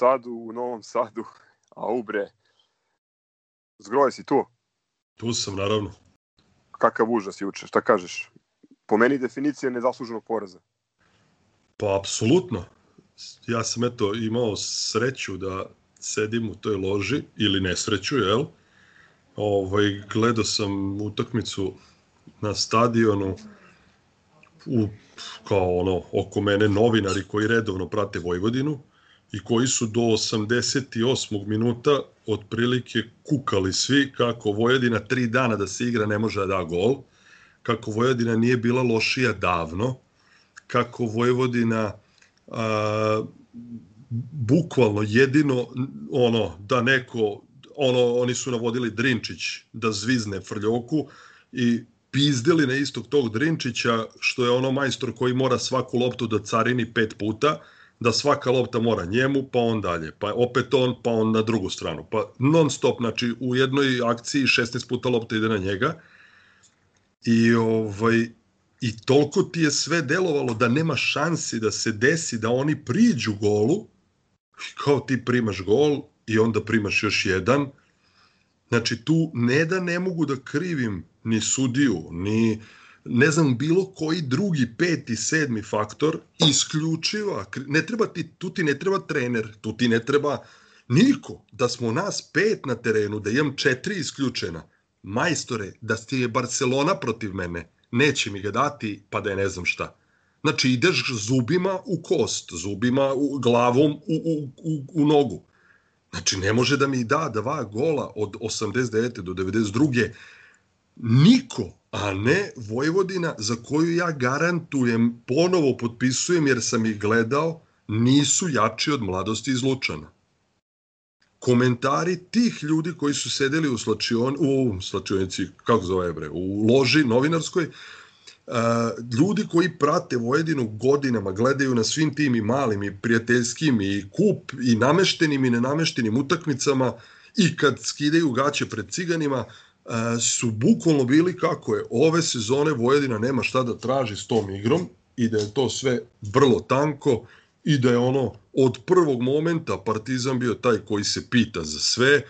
Sadu, u Novom Sadu, a ubre. Zgroje si tu? Tu sam, naravno. Kakav užas juče, šta kažeš? Po meni definicija nezasluženog poraza. Pa, apsolutno. Ja sam eto imao sreću da sedim u toj loži, ili nesreću, jel? Ovaj, gledao sam utakmicu na stadionu u, kao ono, oko mene novinari koji redovno prate Vojvodinu i koji su do 88. minuta otprilike kukali svi kako Vojvodina tri dana da se igra ne može da da gol, kako Vojvodina nije bila lošija davno, kako Vojvodina a, bukvalno jedino ono da neko ono oni su navodili Drinčić da zvizne Frljoku i pizdili na istog tog Drinčića što je ono majstor koji mora svaku loptu da carini pet puta da svaka lopta mora njemu, pa on dalje, pa opet on, pa on na drugu stranu, pa non stop, znači u jednoj akciji 16 puta lopta ide na njega. I ovaj i toliko ti je sve delovalo da nema šansi da se desi da oni priđu golu, kao ti primaš gol i onda primaš još jedan, znači tu ne da ne mogu da krivim ni sudiju, ni ne znam, bilo koji drugi, peti, sedmi faktor, isključiva, ne treba ti, tu ti ne treba trener, tu ti ne treba niko, da smo nas pet na terenu, da imam četiri isključena, majstore, da ti je Barcelona protiv mene, neće mi ga dati, pa da je ne znam šta. Znači, ideš zubima u kost, zubima u glavom u, u, u, u nogu. Znači, ne može da mi da dva gola od 89. do 92. Niko, a ne Vojvodina za koju ja garantujem, ponovo potpisujem jer sam ih gledao, nisu jači od mladosti iz Lučana. Komentari tih ljudi koji su sedeli u, slačion, u slačionici, kako zove bre, u loži novinarskoj, Uh, ljudi koji prate Vojedinu godinama, gledaju na svim tim i malim i prijateljskim i kup i nameštenim i nenameštenim utakmicama i kad skidaju gaće pred ciganima, su bukvalno bili kako je ove sezone Vojvodina nema šta da traži s tom igrom i da je to sve vrlo tanko i da je ono od prvog momenta Partizan bio taj koji se pita za sve.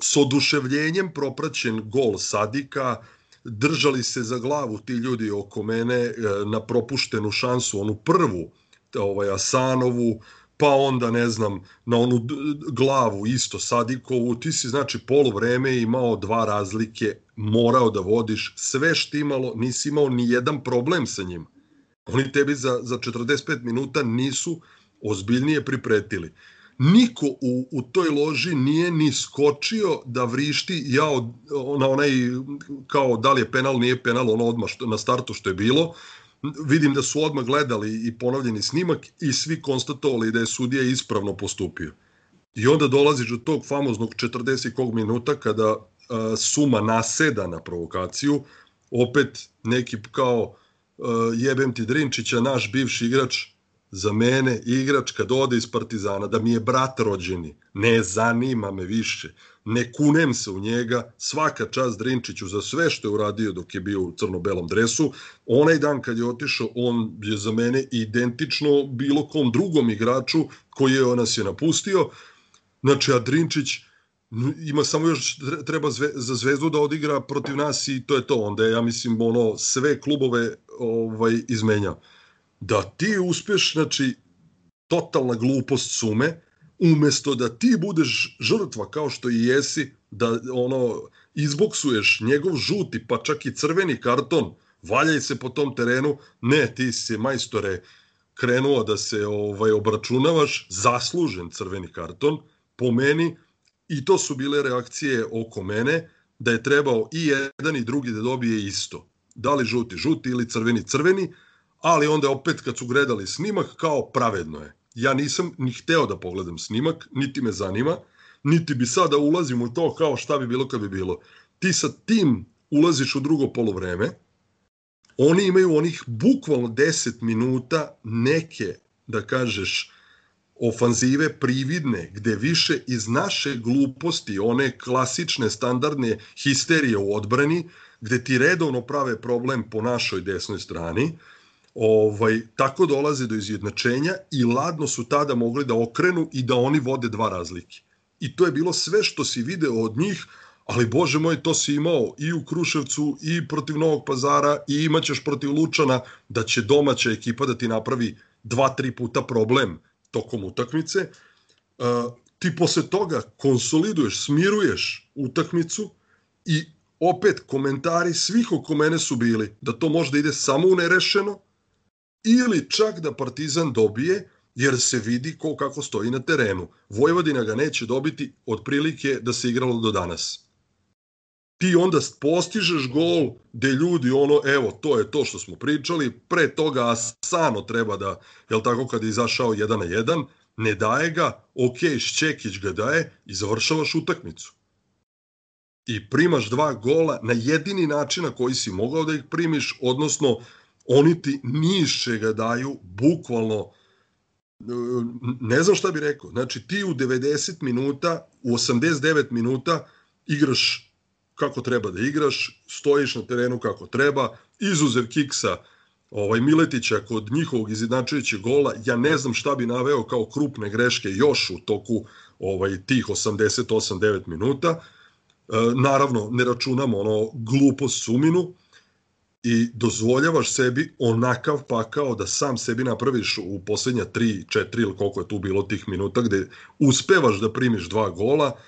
S oduševljenjem propraćen gol Sadika držali se za glavu ti ljudi oko mene e, na propuštenu šansu onu prvu ovaj Asanovu pa onda ne znam na onu glavu isto Sadikovu, ti si znači polovreme imao dva razlike, morao da vodiš sve što imalo, nisi imao ni jedan problem sa njim. Oni tebi za, za 45 minuta nisu ozbiljnije pripretili. Niko u, u toj loži nije ni skočio da vrišti ja na onaj kao da li je penal, nije penal, ono odmah što, na startu što je bilo, vidim da su odmah gledali i ponovljeni snimak i svi konstatovali da je sudija ispravno postupio. I onda dolaziš do tog famoznog 40 kog minuta kada uh, Suma naseda na provokaciju, opet neki kao uh, jebem ti Drinčića, naš bivši igrač, za mene igrač kad ode iz Partizana, da mi je brat rođeni, ne zanima me više ne kunem se u njega, svaka čast Drinčiću za sve što je uradio dok je bio u crno-belom dresu. Onaj dan kad je otišao, on je za mene identično bilo kom drugom igraču koji je nas je napustio. Znači, a Drinčić ima samo još treba zve, za Zvezdu da odigra protiv nas i to je to. Onda je, ja mislim, ono, sve klubove ovaj, izmenja. Da ti uspeš, znači, totalna glupost sume, umesto da ti budeš žrtva kao što i jesi, da ono izboksuješ njegov žuti pa čak i crveni karton, valjaj se po tom terenu, ne, ti si majstore krenuo da se ovaj obračunavaš, zaslužen crveni karton, po meni, i to su bile reakcije oko mene, da je trebao i jedan i drugi da dobije isto. Da li žuti, žuti ili crveni, crveni, ali onda opet kad su gledali snimak, kao pravedno je ja nisam ni hteo da pogledam snimak, niti me zanima, niti bi sada ulazim u to kao šta bi bilo kad bi bilo. Ti sa tim ulaziš u drugo polovreme, oni imaju onih bukvalno 10 minuta neke, da kažeš, ofanzive prividne, gde više iz naše gluposti, one klasične standardne histerije u odbrani, gde ti redovno prave problem po našoj desnoj strani, ovaj, tako dolaze do izjednačenja i ladno su tada mogli da okrenu i da oni vode dva razlike. I to je bilo sve što si video od njih, ali bože moj, to si imao i u Kruševcu i protiv Novog pazara i imaćeš protiv Lučana da će domaća ekipa da ti napravi dva, tri puta problem tokom utakmice. Uh, ti posle toga konsoliduješ, smiruješ utakmicu i opet komentari svih oko mene su bili da to možda ide samo u nerešeno ili čak da Partizan dobije jer se vidi ko kako stoji na terenu. Vojvodina ga neće dobiti od prilike da se igralo do danas. Ti onda postižeš gol gde ljudi ono, evo, to je to što smo pričali, pre toga Asano treba da, jel tako, kad je izašao 1 na 1, ne daje ga, ok, Šćekić ga daje i završavaš utakmicu. I primaš dva gola na jedini način na koji si mogao da ih primiš, odnosno oni ti niše ga daju, bukvalno, ne znam šta bi rekao, znači ti u 90 minuta, u 89 minuta igraš kako treba da igraš, stojiš na terenu kako treba, izuzev kiksa ovaj Miletića kod njihovog izjednačujućeg gola, ja ne znam šta bi naveo kao krupne greške još u toku ovaj tih 88-9 minuta. E, naravno, ne računamo ono glupost suminu, i dozvoljavaš sebi onakav pakao da sam sebi napraviš u poslednja 3, 4 ili koliko je tu bilo tih minuta gde uspevaš da primiš dva gola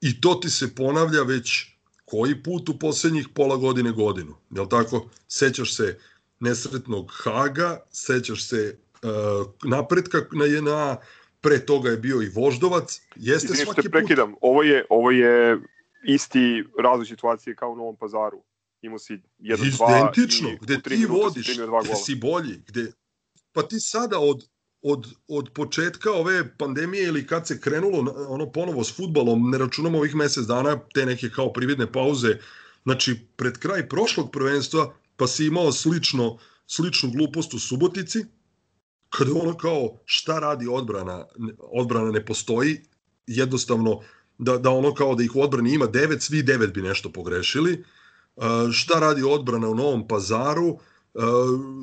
i to ti se ponavlja već koji put u poslednjih pola godine godinu. Jel tako? Sećaš se nesretnog Haga, sećaš se uh, napretka na JNA, pre toga je bio i Voždovac. Jeste Izvini svaki prekidam, put... ovo je, ovo je isti razlog situacije kao u Novom pazaru imao si 1-2 Identično, gde ti vodiš, gde si bolji, gde, pa ti sada od, od, od početka ove pandemije ili kad se krenulo ono ponovo s futbalom, ne računamo ovih mesec dana, te neke kao prividne pauze, znači pred kraj prošlog prvenstva, pa si imao slično, sličnu glupost u Subotici, kada ono kao šta radi odbrana, odbrana ne postoji, jednostavno da, da ono kao da ih u odbrani ima devet, svi devet bi nešto pogrešili, šta radi odbrana u Novom pazaru?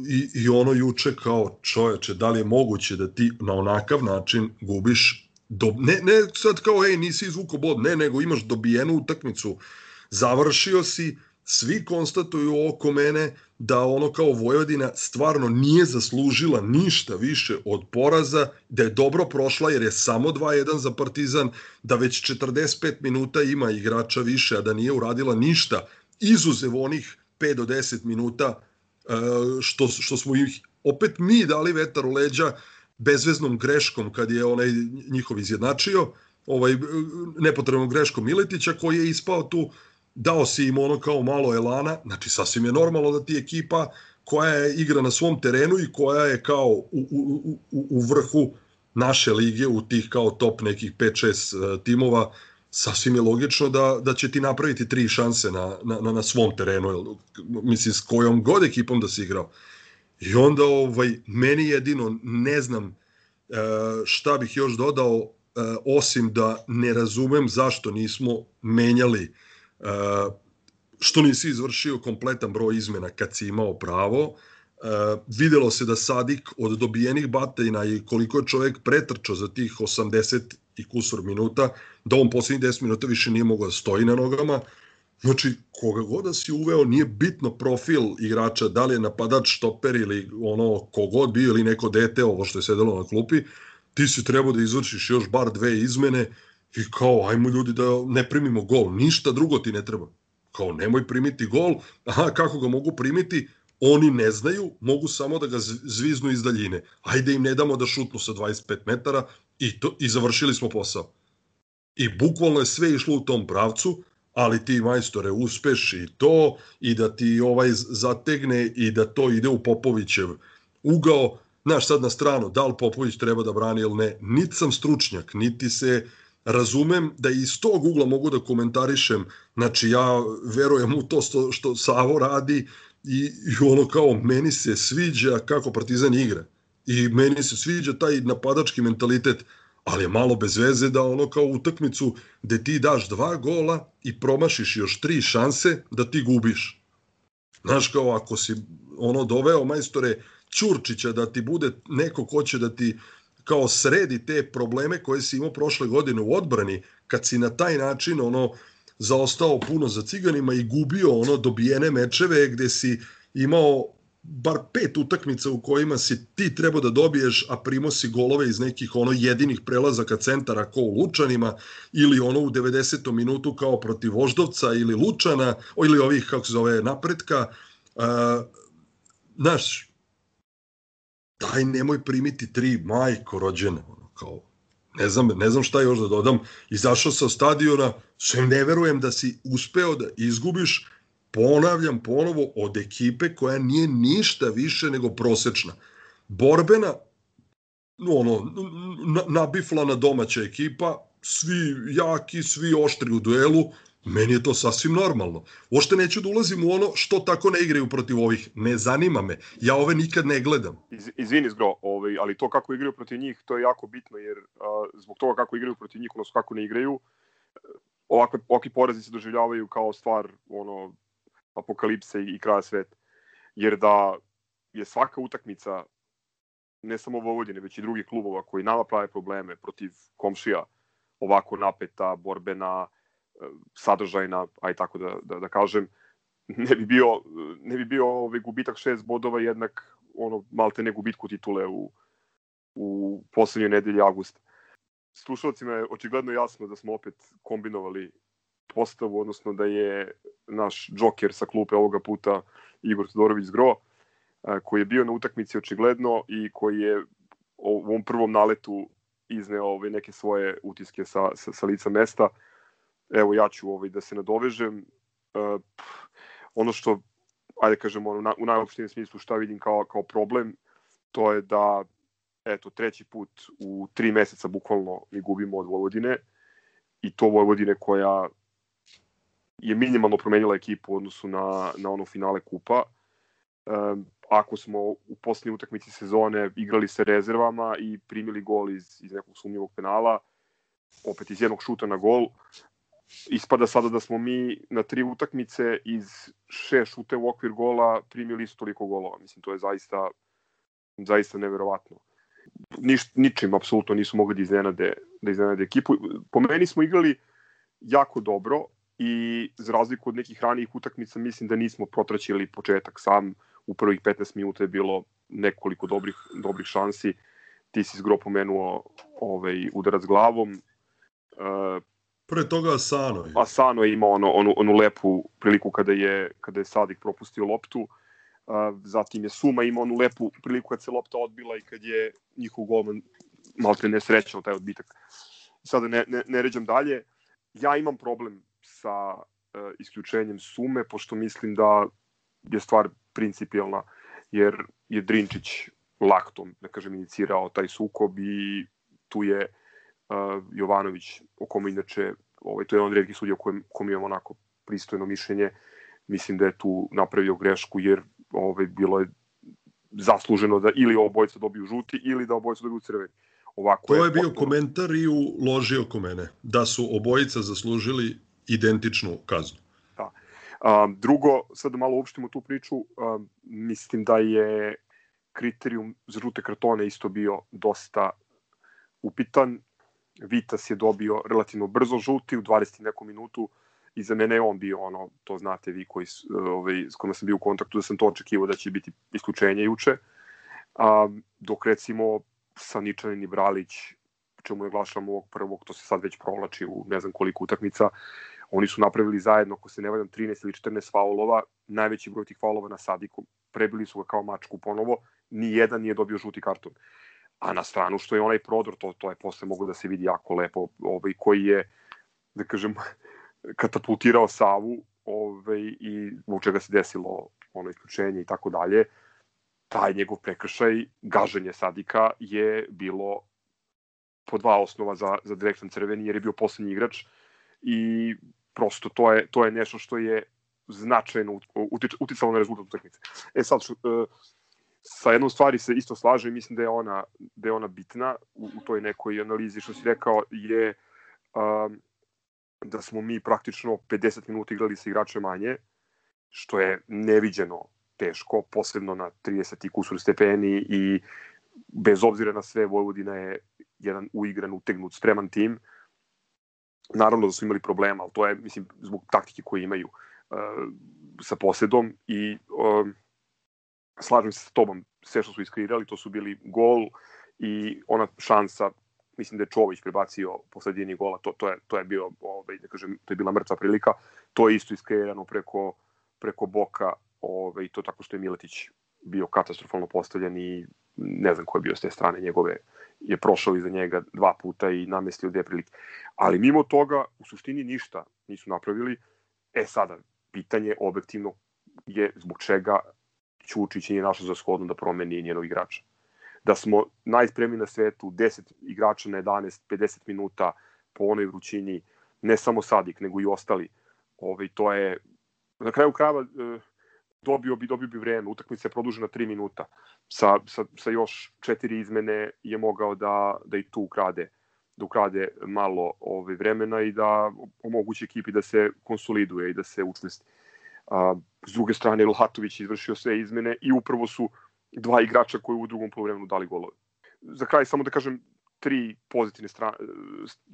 I, i ono juče kao čoveče, da li je moguće da ti na onakav način gubiš do, ne, ne sad kao ej nisi izvuko bod, ne, nego imaš dobijenu utakmicu, završio si, svi konstatuju oko mene da ono kao Vojvodina stvarno nije zaslužila ništa više od poraza, da je dobro prošla jer je samo 2-1 za Partizan, da već 45 minuta ima igrača više, a da nije uradila ništa izuzev onih 5 do 10 minuta e, što, što smo ih opet mi dali vetar u leđa bezveznom greškom kad je onaj njihov izjednačio, ovaj nepotrebnom greškom Miletića koji je ispao tu, dao si im ono kao malo elana, znači sasvim je normalno da ti ekipa koja je igra na svom terenu i koja je kao u, u, u, u vrhu naše lige u tih kao top nekih 5-6 e, timova sasvim je logično da, da će ti napraviti tri šanse na, na, na svom terenu, mislim, s kojom god ekipom da si igrao. I onda ovaj, meni jedino ne znam e, šta bih još dodao, e, osim da ne razumem zašto nismo menjali, e, što nisi izvršio kompletan broj izmena kad si imao pravo, videlo se da Sadik od dobijenih batajna i koliko je čovek pretrčao za tih 80 i kusur minuta, da on poslednjih 10 minuta više nije mogao da stoji na nogama. Znači, koga god da si uveo, nije bitno profil igrača, da li je napadač, štoper ili ono, kogod bio ili neko dete, ovo što je sedelo na klupi, ti si trebao da izvršiš još bar dve izmene i kao, ajmo ljudi da ne primimo gol, ništa drugo ti ne treba. Kao, nemoj primiti gol, aha, kako ga mogu primiti, oni ne znaju, mogu samo da ga zviznu iz daljine. Ajde im ne damo da šutnu sa 25 metara i, to, i završili smo posao. I bukvalno je sve išlo u tom pravcu, ali ti majstore uspeš i to i da ti ovaj zategne i da to ide u Popovićev ugao, znaš sad na stranu, da li Popović treba da brani ili ne, niti sam stručnjak, niti se razumem da iz tog ugla mogu da komentarišem, znači ja verujem u to što, što Savo radi i, i ono kao meni se sviđa kako Partizan igra i meni se sviđa taj napadački mentalitet, ali je malo bez veze da ono kao utakmicu gde ti daš dva gola i promašiš još tri šanse da ti gubiš. Znaš kao ako si ono doveo majstore Ćurčića da ti bude neko ko će da ti kao sredi te probleme koje si imao prošle godine u odbrani, kad si na taj način ono zaostao puno za ciganima i gubio ono dobijene mečeve gde si imao bar pet utakmica u kojima si ti trebao da dobiješ, a primo si golove iz nekih ono jedinih prelazaka centara kao u Lučanima, ili ono u 90. minutu kao protiv Voždovca ili Lučana, ili ovih, kako se zove, napretka. Uh, znaš, daj nemoj primiti tri majko rođene, ono, kao, ne znam, ne znam šta još da dodam, izašao sa stadiona, sve ne verujem da si uspeo da izgubiš ponavljam ponovo, od ekipe koja nije ništa više nego prosečna. Borbena, ono, nabiflana domaća ekipa, svi jaki, svi oštri u duelu, meni je to sasvim normalno. Ošte neću da ulazim u ono što tako ne igraju protiv ovih. Ne zanima me. Ja ove nikad ne gledam. Iz, izvini zgro, ovaj, ali to kako igraju protiv njih, to je jako bitno, jer a, zbog toga kako igraju protiv njih, odnosno kako ne igraju, ovakve, ovakvi porazi se doživljavaju kao stvar ono, apokalipse i kraja sveta. Jer da je svaka utakmica ne samo Vojvodine, već i drugih klubova koji nama prave probleme protiv komšija, ovako napeta, borbena, sadržajna, aj tako da, da, da kažem, ne bi bio, ne bi bio ovaj gubitak šest bodova jednak ono malte ne gubitku titule u, u poslednjoj nedelji avgusta. Slušalcima je očigledno jasno da smo opet kombinovali postavu, odnosno da je naš džoker sa klupe ovoga puta Igor Todorović Zgro, koji je bio na utakmici očigledno i koji je u ovom prvom naletu izneo ove neke svoje utiske sa, sa, sa lica mesta. Evo ja ću ovaj, da se nadovežem. Uh, ono što, ajde kažemo, ono, na, u najopštijem smislu šta vidim kao, kao problem, to je da eto, treći put u tri meseca bukvalno mi gubimo od Vojvodine i to Vojvodine koja je minimalno promenila ekipu u odnosu na, na ono finale kupa. E, ako smo u poslednjoj utakmici sezone igrali sa rezervama i primili gol iz, iz nekog sumnjivog penala, opet iz jednog šuta na gol, ispada sada da smo mi na tri utakmice iz šest šute u okvir gola primili isto toliko golova. Mislim, to je zaista, zaista neverovatno. Niš, ničim apsolutno nisu mogli da iznenade, da iznenade ekipu. Po meni smo igrali jako dobro, i za razliku od nekih ranijih utakmica mislim da nismo protraćili početak sam u prvih 15 minuta je bilo nekoliko dobrih dobrih šansi ti si zgro pomenuo ovaj udarac glavom uh, pre toga Asano je. Asano je imao ono, onu, onu lepu priliku kada je, kada je Sadik propustio loptu. Uh, zatim je Suma imao onu lepu priliku kad se lopta odbila i kad je njihov golman malte nesrećao taj odbitak. Sada ne, ne, ne ređam dalje. Ja imam problem sa e, isključenjem sume, pošto mislim da je stvar principijalna, jer je Drinčić laktom, da kažem, inicirao taj sukob i tu je uh, Jovanović, o kome inače, ovaj, to je on redki sudija kojem, kom imamo onako pristojno mišljenje, mislim da je tu napravio grešku, jer ovaj, bilo je zasluženo da ili obojca dobiju žuti ili da obojca dobiju crveni. Ovako to je, je bio potpuno... komentar i u loži oko mene, da su obojica zaslužili identičnu kaznu. Da. A, drugo, sad da malo uopštimo tu priču, a, mislim da je kriterijum za žute kartone isto bio dosta upitan. Vitas je dobio relativno brzo žuti u 20. nekom minutu i za mene je on bio ono, to znate vi koji, ovaj, s kojima sam bio u kontaktu, da sam to očekivao da će biti isključenje juče. A, dok recimo Saničanin i Bralić čemu je glašam ovog prvog, to se sad već provlači u ne znam koliko utakmica, oni su napravili zajedno, ako se ne valjam, 13 ili 14 faulova, najveći broj tih faulova na Sadiku, prebili su ga kao mačku ponovo, ni jedan nije dobio žuti karton. A na stranu što je onaj prodor, to, to je posle mogu da se vidi jako lepo, ovaj, koji je, da kažem, katapultirao Savu ovaj, i u čega se desilo ono isključenje i tako dalje, taj njegov prekršaj, gaženje Sadika je bilo po dva osnova za, za direktan crveni, jer je bio poslednji igrač i prosto to je, to je nešto što je značajno uticalo na rezultat utakmice. E sad, što, uh, sa jednom stvari se isto slaže i mislim da je ona, da je ona bitna u, u toj nekoj analizi što si rekao je um, da smo mi praktično 50 minuta igrali sa igrače manje, što je neviđeno teško, posebno na 30 kusur stepeni i bez obzira na sve Vojvodina je jedan uigran, utegnut, spreman tim. Naravno da su imali problema, ali to je, mislim, zbog taktike koje imaju uh, sa posedom i uh, slažem se sa tobom, sve što su iskreirali, to su bili gol i ona šansa mislim da je Čović prebacio poslednji gola, to, to, je, to je bio, ovaj, da kažem, to je bila mrtva prilika, to je isto iskreirano preko, preko boka, ovaj, to tako što je Miletić bio katastrofalno postavljen i ne znam ko je bio s te strane njegove, je prošao iza njega dva puta i namestio dve prilike. Ali mimo toga, u suštini ništa nisu napravili. E sada, pitanje objektivno je zbog čega Ćučić nije našao za shodno da promeni njenog igrača da smo najspremniji na svetu, 10 igrača na 11, 50 minuta po onoj vrućini, ne samo Sadik, nego i ostali. Ovaj, to je, na kraju krajeva, e, dobio bi, dobio bi vreme, utakmica je produžena 3 minuta. Sa, sa, sa još četiri izmene je mogao da, da i tu ukrade da ukrade malo ovaj, vremena i da omogući ekipi da se konsoliduje i da se učvrsti. A, s druge strane, Ilhatović izvršio sve izmene i upravo su dva igrača koji u drugom polovremenu dali golove. Za kraj samo da kažem tri pozitivne strane,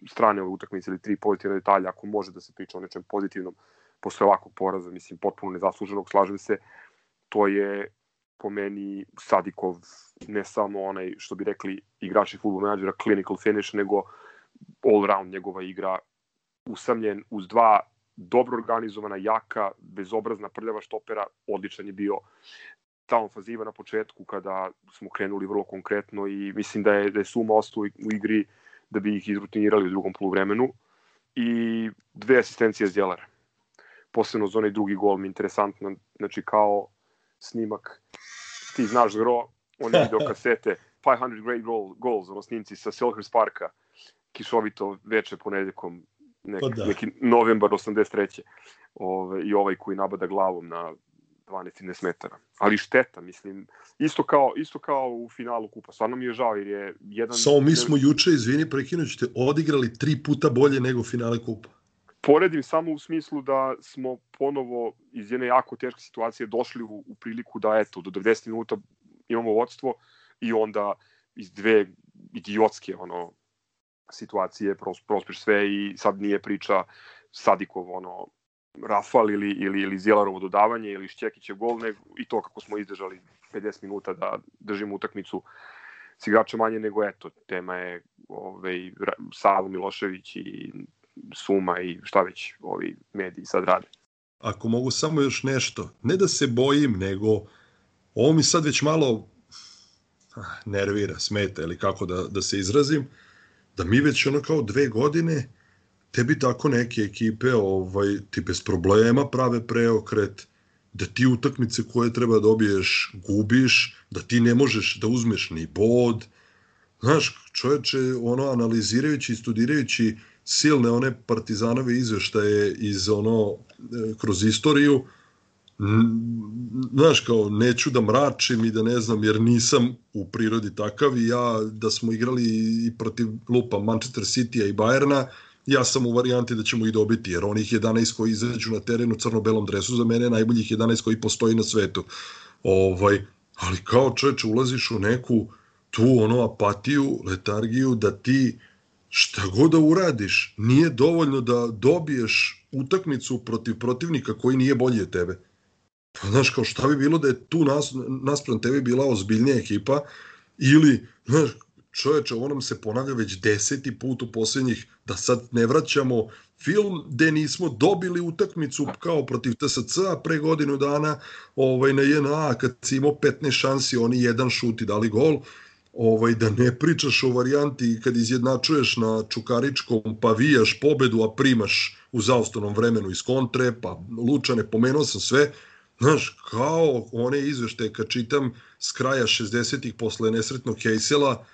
strane ove utakmice ili tri pozitivne detalje, ako može da se priča o nečem pozitivnom posle ovakvog poraza, mislim, potpuno nezasluženog, slažem se, to je po meni Sadikov ne samo onaj, što bi rekli igrači futbol menadžera, clinical finish, nego all round njegova igra usamljen uz dva dobro organizovana, jaka, bezobrazna, prljava štopera, odličan je bio ta ofaziva na početku kada smo krenuli vrlo konkretno i mislim da je, da je suma ostao u igri da bi ih izrutinirali u drugom poluvremenu i dve asistencije Zjelara. Posebno za onaj drugi gol mi interesantno, znači kao snimak, ti znaš gro, one video kasete, 500 great goal, goals, ono snimci sa Selhurst Parka, kišovito veče ponedeljkom, nek, pa da. neki novembar 83. Ove, I ovaj koji nabada glavom na 12 metara. Ali šteta, mislim, isto kao, isto kao u finalu kupa. Stvarno mi je žao jer je jedan... Samo mi smo juče, izvini, prekinućete, odigrali tri puta bolje nego finale kupa. Poredim samo u smislu da smo ponovo iz jedne jako teške situacije došli u, u priliku da, eto, do 90 minuta imamo vodstvo i onda iz dve idiotske ono, situacije pros, prospeš sve i sad nije priča Sadikov ono, Rafal ili, ili, ili Zjelarovo dodavanje ili Šćekićev gol, nego i to kako smo izdržali 50 minuta da držimo utakmicu s igrača manje nego eto, tema je ovaj, Savo Milošević i Suma i šta već ovi mediji sad rade. Ako mogu samo još nešto, ne da se bojim, nego ovo mi sad već malo ah, nervira, smeta ili kako da, da se izrazim, da mi već ono kao dve godine tebi tako neke ekipe ovaj, ti bez problema prave preokret, da ti utakmice koje treba da dobiješ gubiš, da ti ne možeš da uzmeš ni bod. Znaš, čoveče, ono, analizirajući i studirajući silne one partizanove izveštaje iz ono, e, kroz istoriju, znaš, kao, neću da mračim i da ne znam, jer nisam u prirodi takav i ja, da smo igrali i protiv lupa Manchester City-a i Bayerna, ja sam u varijanti da ćemo i dobiti, jer onih 11 koji izađu na terenu crno-belom dresu za mene je najboljih 11 koji postoji na svetu. Ovaj, ali kao čoveče ulaziš u neku tu ono apatiju, letargiju da ti šta god da uradiš, nije dovoljno da dobiješ utakmicu protiv protivnika koji nije bolji od tebe. Pa znaš, kao šta bi bilo da je tu nas, naspram tebe bila ozbiljnija ekipa ili, znaš, čoveče, ovo nam se ponavlja već deseti put u poslednjih, da sad ne vraćamo film gde nismo dobili utakmicu kao protiv TSC pre godinu dana ovaj, na JNA kad si imao 15 šansi, oni jedan šut i dali gol, ovaj, da ne pričaš o varijanti kad izjednačuješ na Čukaričkom pa vijaš pobedu, a primaš u zaostanom vremenu iz kontre, pa Lučane, pomenuo sam sve, Znaš, kao one izvešte kad čitam s kraja 60-ih posle nesretnog Hejsela,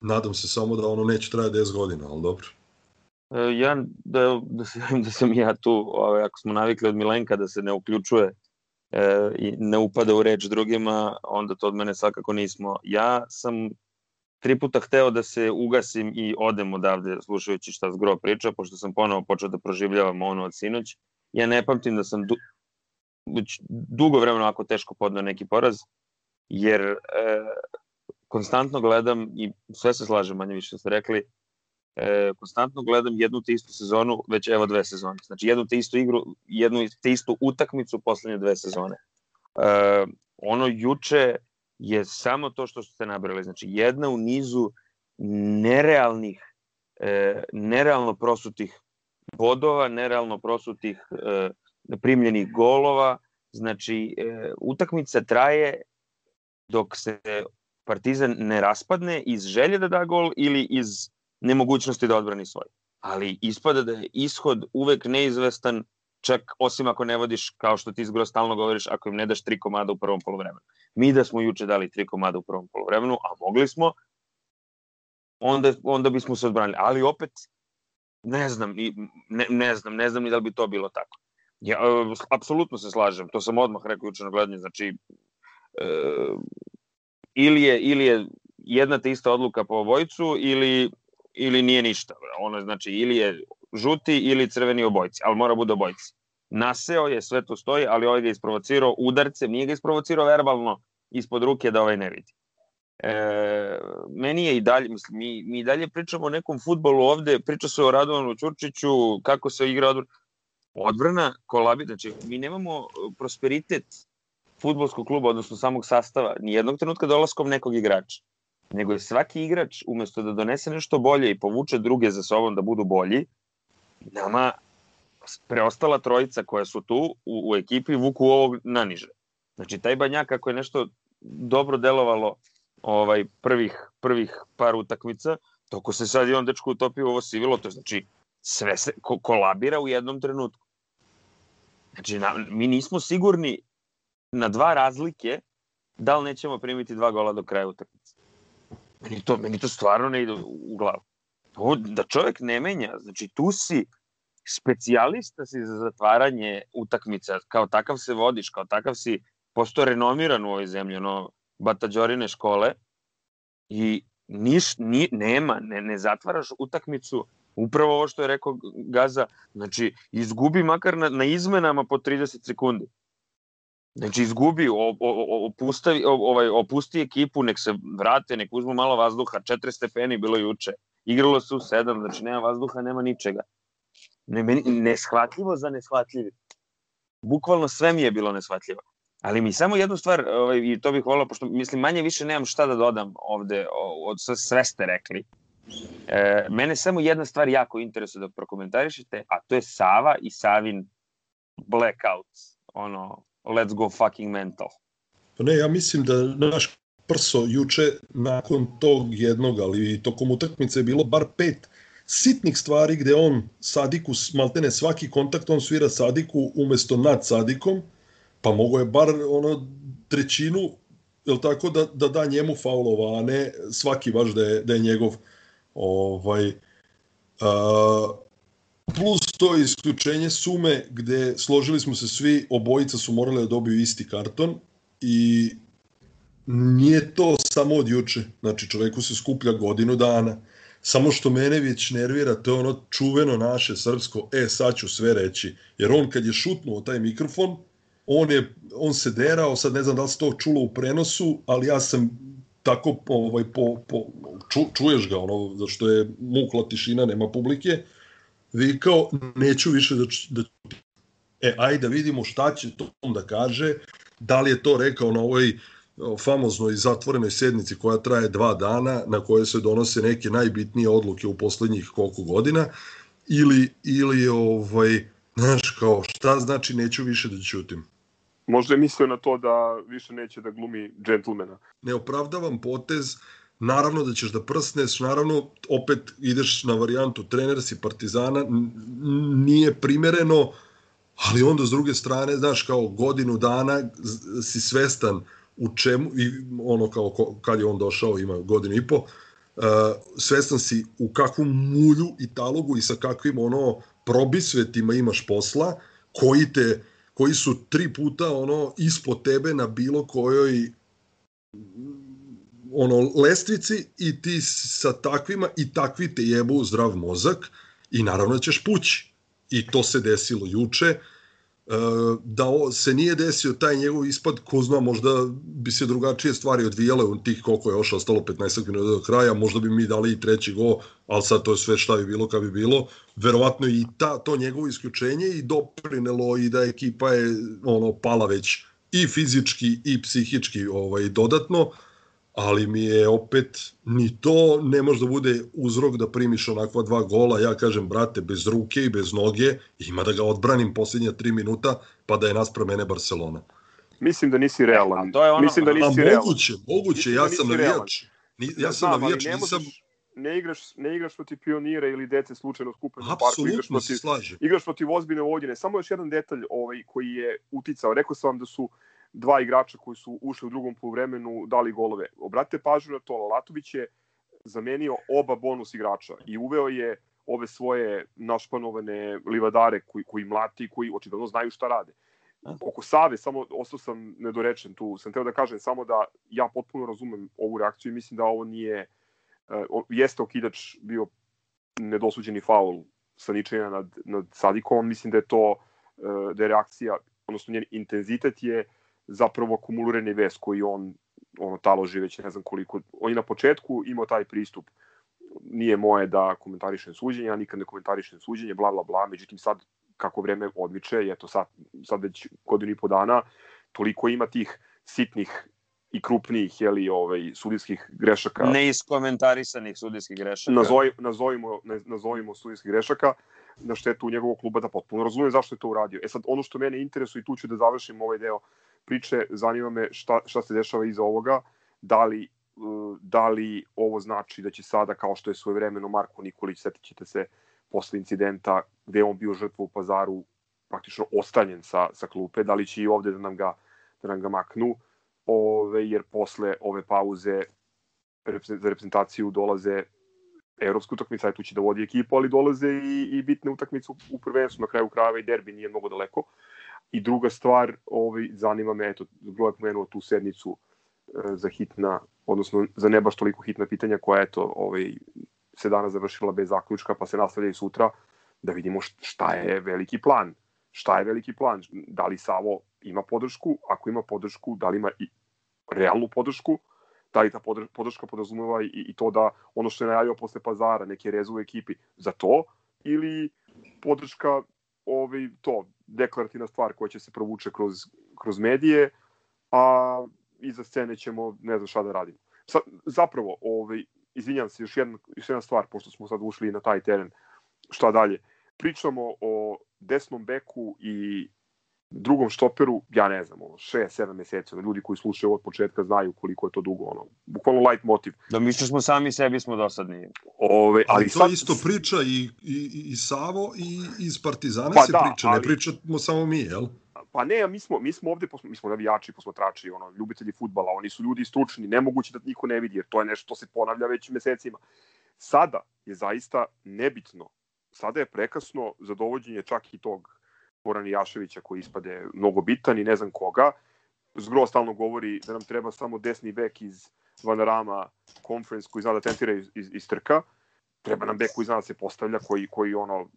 nadam se samo da ono neće trajati 10 godina, ali dobro. E, ja, da, da, se, da sam ja tu, ovaj, ako smo navikli od Milenka da se ne uključuje e, i ne upada u reč drugima, onda to od mene svakako nismo. Ja sam tri puta hteo da se ugasim i odem odavde slušajući šta zgro priča, pošto sam ponovo počeo da proživljavam ono od sinoć. Ja ne pamtim da sam već dugo vremena ako teško podnao neki poraz, jer e, konstantno gledam i sve se slažem manje više ste rekli, e, konstantno gledam jednu te istu sezonu već evo dve sezone. Znači jednu te istu igru, jednu te istu utakmicu poslednje dve sezone. E, ono juče je samo to što ste nabrali. Znači jedna u nizu nerealnih, e, nerealno prosutih bodova, nerealno prosutih e, primljenih golova. Znači, e, utakmica traje dok se Partizan ne raspadne iz želje da da gol ili iz nemogućnosti da odbrani svoj. Ali ispada da je ishod uvek neizvestan, čak osim ako ne vodiš, kao što ti izgro stalno govoriš, ako im ne daš tri komada u prvom polovremenu. Mi da smo juče dali tri komada u prvom polovremenu, a mogli smo, onda, onda bismo se odbranili. Ali opet, ne znam, ne, ne znam, ne znam ni da li bi to bilo tako. Ja, e, apsolutno se slažem, to sam odmah rekao juče na gledanju, znači e, ili, je, ili je jedna te ista odluka po obojcu ili, ili nije ništa. Ono znači ili je žuti ili crveni obojci, ali mora bude obojci. Naseo je, sve to stoji, ali ovaj ga isprovocirao udarcem, nije ga isprovocirao verbalno ispod ruke da ovaj ne vidi. E, meni je i dalje, mislim, mi, mi dalje pričamo o nekom futbolu ovde, priča se o Radovanu Ćurčiću, kako se igra odbrana. Odbrana kolabi, znači mi nemamo prosperitet futbolskog kluba, odnosno samog sastava, ni jednog trenutka dolaskom nekog igrača. Nego je svaki igrač, umesto da donese nešto bolje i povuče druge za sobom da budu bolji, nama preostala trojica koja su tu u, u ekipi vuku ovog naniže. Znači, taj Banjak, ako je nešto dobro delovalo ovaj prvih prvih par utakmica, toko se sad i on dečko utopio ovo sivilo, to znači sve se ko, kolabira u jednom trenutku. Znači, na, mi nismo sigurni na dva razlike da li nećemo primiti dva gola do kraja utakmice. Meni to, meni to stvarno ne ide u glavu. To, da čovek ne menja, znači tu si specijalista si za zatvaranje utakmica, kao takav se vodiš, kao takav si posto renomiran u ovoj zemlji, ono, Batađorine škole i niš, ni, nema, ne, ne zatvaraš utakmicu upravo ovo što je rekao Gaza, znači izgubi makar na, na izmenama po 30 sekundi. Znači izgubi, opustavi, ovaj, opusti ekipu, nek se vrate, nek uzmu malo vazduha, 4 stepeni bilo juče. Igralo se u 7, znači nema vazduha, nema ničega. Ne, meni, neshvatljivo za neshvatljivi. Bukvalno sve mi je bilo neshvatljivo. Ali mi samo jednu stvar, ovaj, i to bih volao, pošto mislim manje više nemam šta da dodam ovde, od sve ste rekli. E, mene samo jedna stvar jako interesuje da prokomentarišete, a to je Sava i Savin blackouts. Ono, let's go fucking mental. Pa ne, ja mislim da naš prso juče nakon tog jednog, ali tokom utakmice je bilo bar pet sitnih stvari gde on Sadiku, maltene svaki kontakt on svira Sadiku umesto nad Sadikom, pa mogo je bar ono trećinu jel tako da, da da njemu faulova, a ne svaki baš da je, da je njegov ovaj a, plus to isključenje sume gde složili smo se svi, obojica su morali da dobiju isti karton i nije to samo od juče, znači čoveku se skuplja godinu dana, samo što mene već nervira, to je ono čuveno naše srpsko, e sad ću sve reći, jer on kad je šutnuo taj mikrofon, on, je, on se derao, sad ne znam da li se to čulo u prenosu, ali ja sam tako ovaj, po, po, ču, čuješ ga, ono, zašto je mukla tišina, nema publike, vikao, neću više da, da E, ajde vidimo šta će to da kaže, da li je to rekao na ovoj famoznoj zatvorenoj sednici koja traje dva dana, na kojoj se donose neke najbitnije odluke u poslednjih koliko godina, ili, ili ovaj, znaš, kao, šta znači neću više da ćutim. Možda je mislio na to da više neće da glumi džentlmena. Ne opravdavam potez, naravno da ćeš da prsneš, naravno opet ideš na varijantu trener si Partizana, nije primereno, ali onda s druge strane, znaš, kao godinu dana si svestan u čemu, i ono kao kad je on došao, ima godinu i po, uh, svestan si u kakvom mulju i talogu i sa kakvim ono probisvetima imaš posla, koji te koji su tri puta ono ispod tebe na bilo kojoj ono lestvici i ti sa takvima i takvi te jebu zdrav mozak i naravno da ćeš pući. I to se desilo juče. Da se nije desio taj njegov ispad, ko zna, možda bi se drugačije stvari odvijale u tih koliko je još ostalo 15 minuta do kraja, možda bi mi dali i treći go, ali sad to je sve šta bi bilo kad bi bilo. Verovatno i ta, to njegovo isključenje i doprinelo i da ekipa je ono pala već i fizički i psihički ovaj dodatno ali mi je opet ni to ne može da bude uzrok da primiš onakva dva gola. Ja kažem, brate, bez ruke i bez noge, ima da ga odbranim posljednja tri minuta, pa da je nas mene Barcelona. Mislim da nisi realan. E, to je ono, Mislim da nisi a, realan. moguće, moguće, ja da sam navijač. Ni, ja sam Znam, navijač, ne nisam... možeš- ne igraš, ne igraš protiv pionira ili dece slučajno skupljeno u parku, igraš Apsolutno se protiv, igraš protiv ozbiljne Vojvodine. Samo još jedan detalj ovaj, koji je uticao. Rekao sam vam da su dva igrača koji su ušli u drugom poluvremenu dali golove. Obratite pažnju na to, Lalatović je zamenio oba bonus igrača i uveo je ove svoje našpanovane livadare koji, koji mlati, koji očigledno znaju šta rade. Oko Save, samo ostao sam nedorečen tu, sam teo da kažem samo da ja potpuno razumem ovu reakciju i mislim da ovo nije, uh, jeste okidač bio nedosuđeni faul Saničenja nad, nad Sadikom, mislim da je to, uh, da je reakcija, odnosno njen intenzitet je zapravo akumulirani ves koji on ono taloži već ne znam koliko. On je na početku imao taj pristup nije moje da komentarišem suđenje, ja nikad ne komentarišem suđenje, bla, bla, bla, međutim sad kako vreme odmiče, i eto sad, sad već godinu i po dana, toliko ima tih sitnih i krupnijih jeli, ovaj, sudijskih grešaka. Neiskomentarisaninih sudijskih grešaka. Nazovi, nazovimo, ne, nazovimo sudijskih grešaka na štetu njegovog kluba da potpuno razumem zašto je to uradio. E sad, ono što mene interesuje i tu ću da završim ovaj deo priče, zanima me šta, šta se dešava iza ovoga, da li, uh, da li ovo znači da će sada, kao što je svoje vremeno Marko Nikolić, setit ćete se posle incidenta gde je on bio žrtva u pazaru, praktično ostanjen sa, sa klupe, da li će i ovde da nam ga, da nam ga maknu, ove, jer posle ove pauze za reprezentaciju dolaze evropska utakmica, tu će da vodi ekipu, ali dolaze i, i bitne utakmice u, u prvenstvu, na kraju krajeva i derbi nije mnogo daleko. I druga stvar, ovaj, zanima me, eto, Glo je pomenuo tu sednicu e, za hitna, odnosno za ne baš toliko hitna pitanja koja, eto, ovaj, se danas završila bez zaključka, pa se nastavlja i sutra, da vidimo št- šta je veliki plan. Šta je veliki plan? Da li Savo ima podršku? Ako ima podršku, da li ima i realnu podršku? Da li ta podr- podrška podrazumeva i, i to da ono što je najavio posle pazara, neke reze u ekipi, za to? Ili podrška ovaj, to, deklarativna stvar koja će se provuče kroz, kroz medije, a iza scene ćemo ne znam šta da radimo. Sa, zapravo, ovaj, izvinjam se, još jedna, još jedna stvar, pošto smo sad ušli na taj teren, šta dalje. Pričamo o desnom beku i drugom štoperu, ja ne znam, ono, 6-7 meseci, ono, ljudi koji slušaju od početka znaju koliko je to dugo, ono, bukvalno light motiv. Da mi što smo sami sebi smo dosadni. Ali Ove, ali to sad, isto priča i, i, i Savo i iz Partizana Pa se da, priča, ne ali- pričamo samo mi, jel? Pa ne, mi smo, mi smo ovde, mi smo navijači, posmatrači, ono, ljubitelji futbala, oni su ljudi stručni, nemoguće da niko ne vidi, jer to je nešto što se ponavlja već mesecima. Sada je zaista nebitno, sada je prekasno za dovođenje čak i tog Goran Jaševića koji ispade mnogo bitan i ne znam koga. Zgro stalno govori da nam treba samo desni bek iz Vanarama Conference koji zna da tentira iz, iz, iz trka. Treba nam bek koji zna da se postavlja, koji, koji ono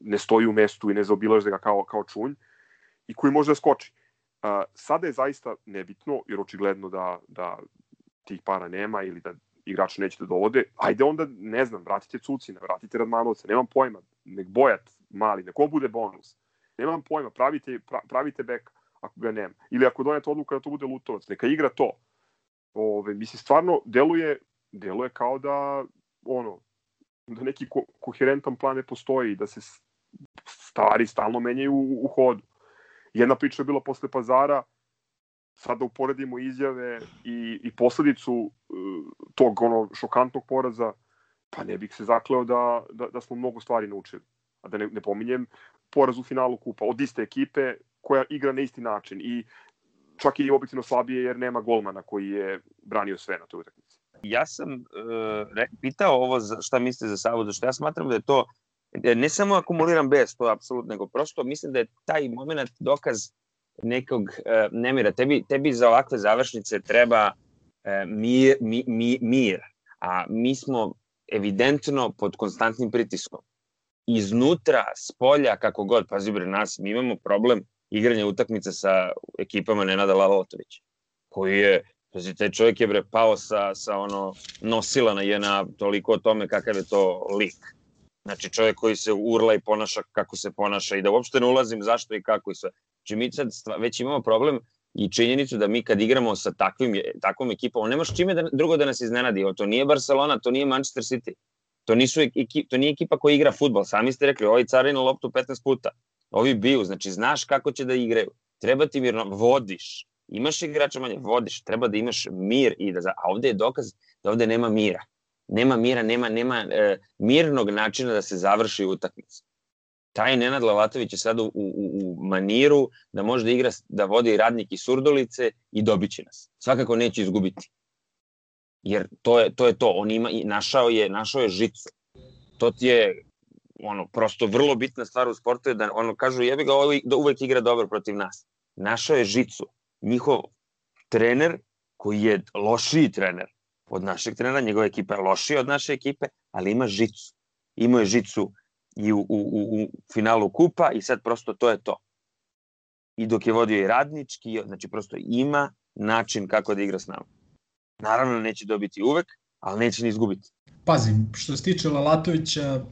ne stoji u mestu i ne zaobilaže ga kao, kao čunj i koji može da skoči. Uh, sada je zaista nebitno, jer očigledno da, da tih para nema ili da igrači neće da dovode. Ajde onda, ne znam, vratite Cucina, vratite Radmanovca, nemam pojma, nek Bojat mali, nek on bude bonus. Nemam pojma, pravite, pra, pravite bek ako ga nema. Ili ako donete odluka da to bude Lutovac, neka igra to. Ove, mislim, stvarno, deluje, deluje kao da, ono, da neki ko koherentan plan ne postoji, da se stvari stalno menjaju u, u hodu. Jedna priča je bila posle pazara, sada uporedimo izjave i, i posledicu uh, tog ono šokantnog poraza, pa ne bih se zakleo da, da, da smo mnogo stvari naučili. A da ne, ne pominjem poraz u finalu kupa od iste ekipe koja igra na isti način i čak i objektivno slabije jer nema golmana koji je branio sve na toj utakmici. Ja sam uh, re, pitao ovo za, šta mislite za Savu, zato što ja smatram da je to e, ne samo akumuliran bes, to je apsolutno, nego prosto mislim da je taj moment dokaz nekog uh, nemira. Tebi, tebi za ovakve završnice treba uh, mir, mi, mi, mir, a mi smo evidentno pod konstantnim pritiskom. Iznutra, s polja, kako god, pazi bre nas, mi imamo problem igranje utakmice sa ekipama Nenada Lalatovića, koji je Znači, taj čovjek je bre pao sa, sa ono nosila na jedna toliko o tome kakav je to lik. Znači, čovjek koji se urla i ponaša kako se ponaša i da uopšte ne ulazim zašto i kako i sve. Znači, mi sad već imamo problem i činjenicu da mi kad igramo sa takvim, takvom ekipom, on nemaš čime da, drugo da nas iznenadi. To nije Barcelona, to nije Manchester City. To, nisu ekip, to nije ekipa koja igra futbol. Sami ste rekli, ovaj car na loptu 15 puta. Ovi biju, znači znaš kako će da igraju. Treba ti mirno, vodiš. Imaš igrača manje, vodiš. Treba da imaš mir. I da, a ovde je dokaz da ovde nema mira. Nema mira, nema, nema e, mirnog načina da se završi utakmica taj Nenad Lavatović je sad u, u, u maniru da može da igra, da vodi radnik i surdolice i dobiće nas. Svakako neće izgubiti. Jer to je to, je to. on ima, našao je, našao je žicu. To ti je ono, prosto vrlo bitna stvar u sportu je da ono kažu jebi ga ovaj da uvek igra dobro protiv nas. Našao je žicu. Njihov trener koji je lošiji trener od našeg trenera, njegova ekipa je lošija od naše ekipe, ali ima žicu. Ima je žicu i u, u, u, u finalu kupa i sad prosto to je to. I dok je vodio i radnički, znači prosto ima način kako da igra s nama. Naravno neće dobiti uvek, ali neće ni izgubiti. Pazi, što se tiče Lalatovića,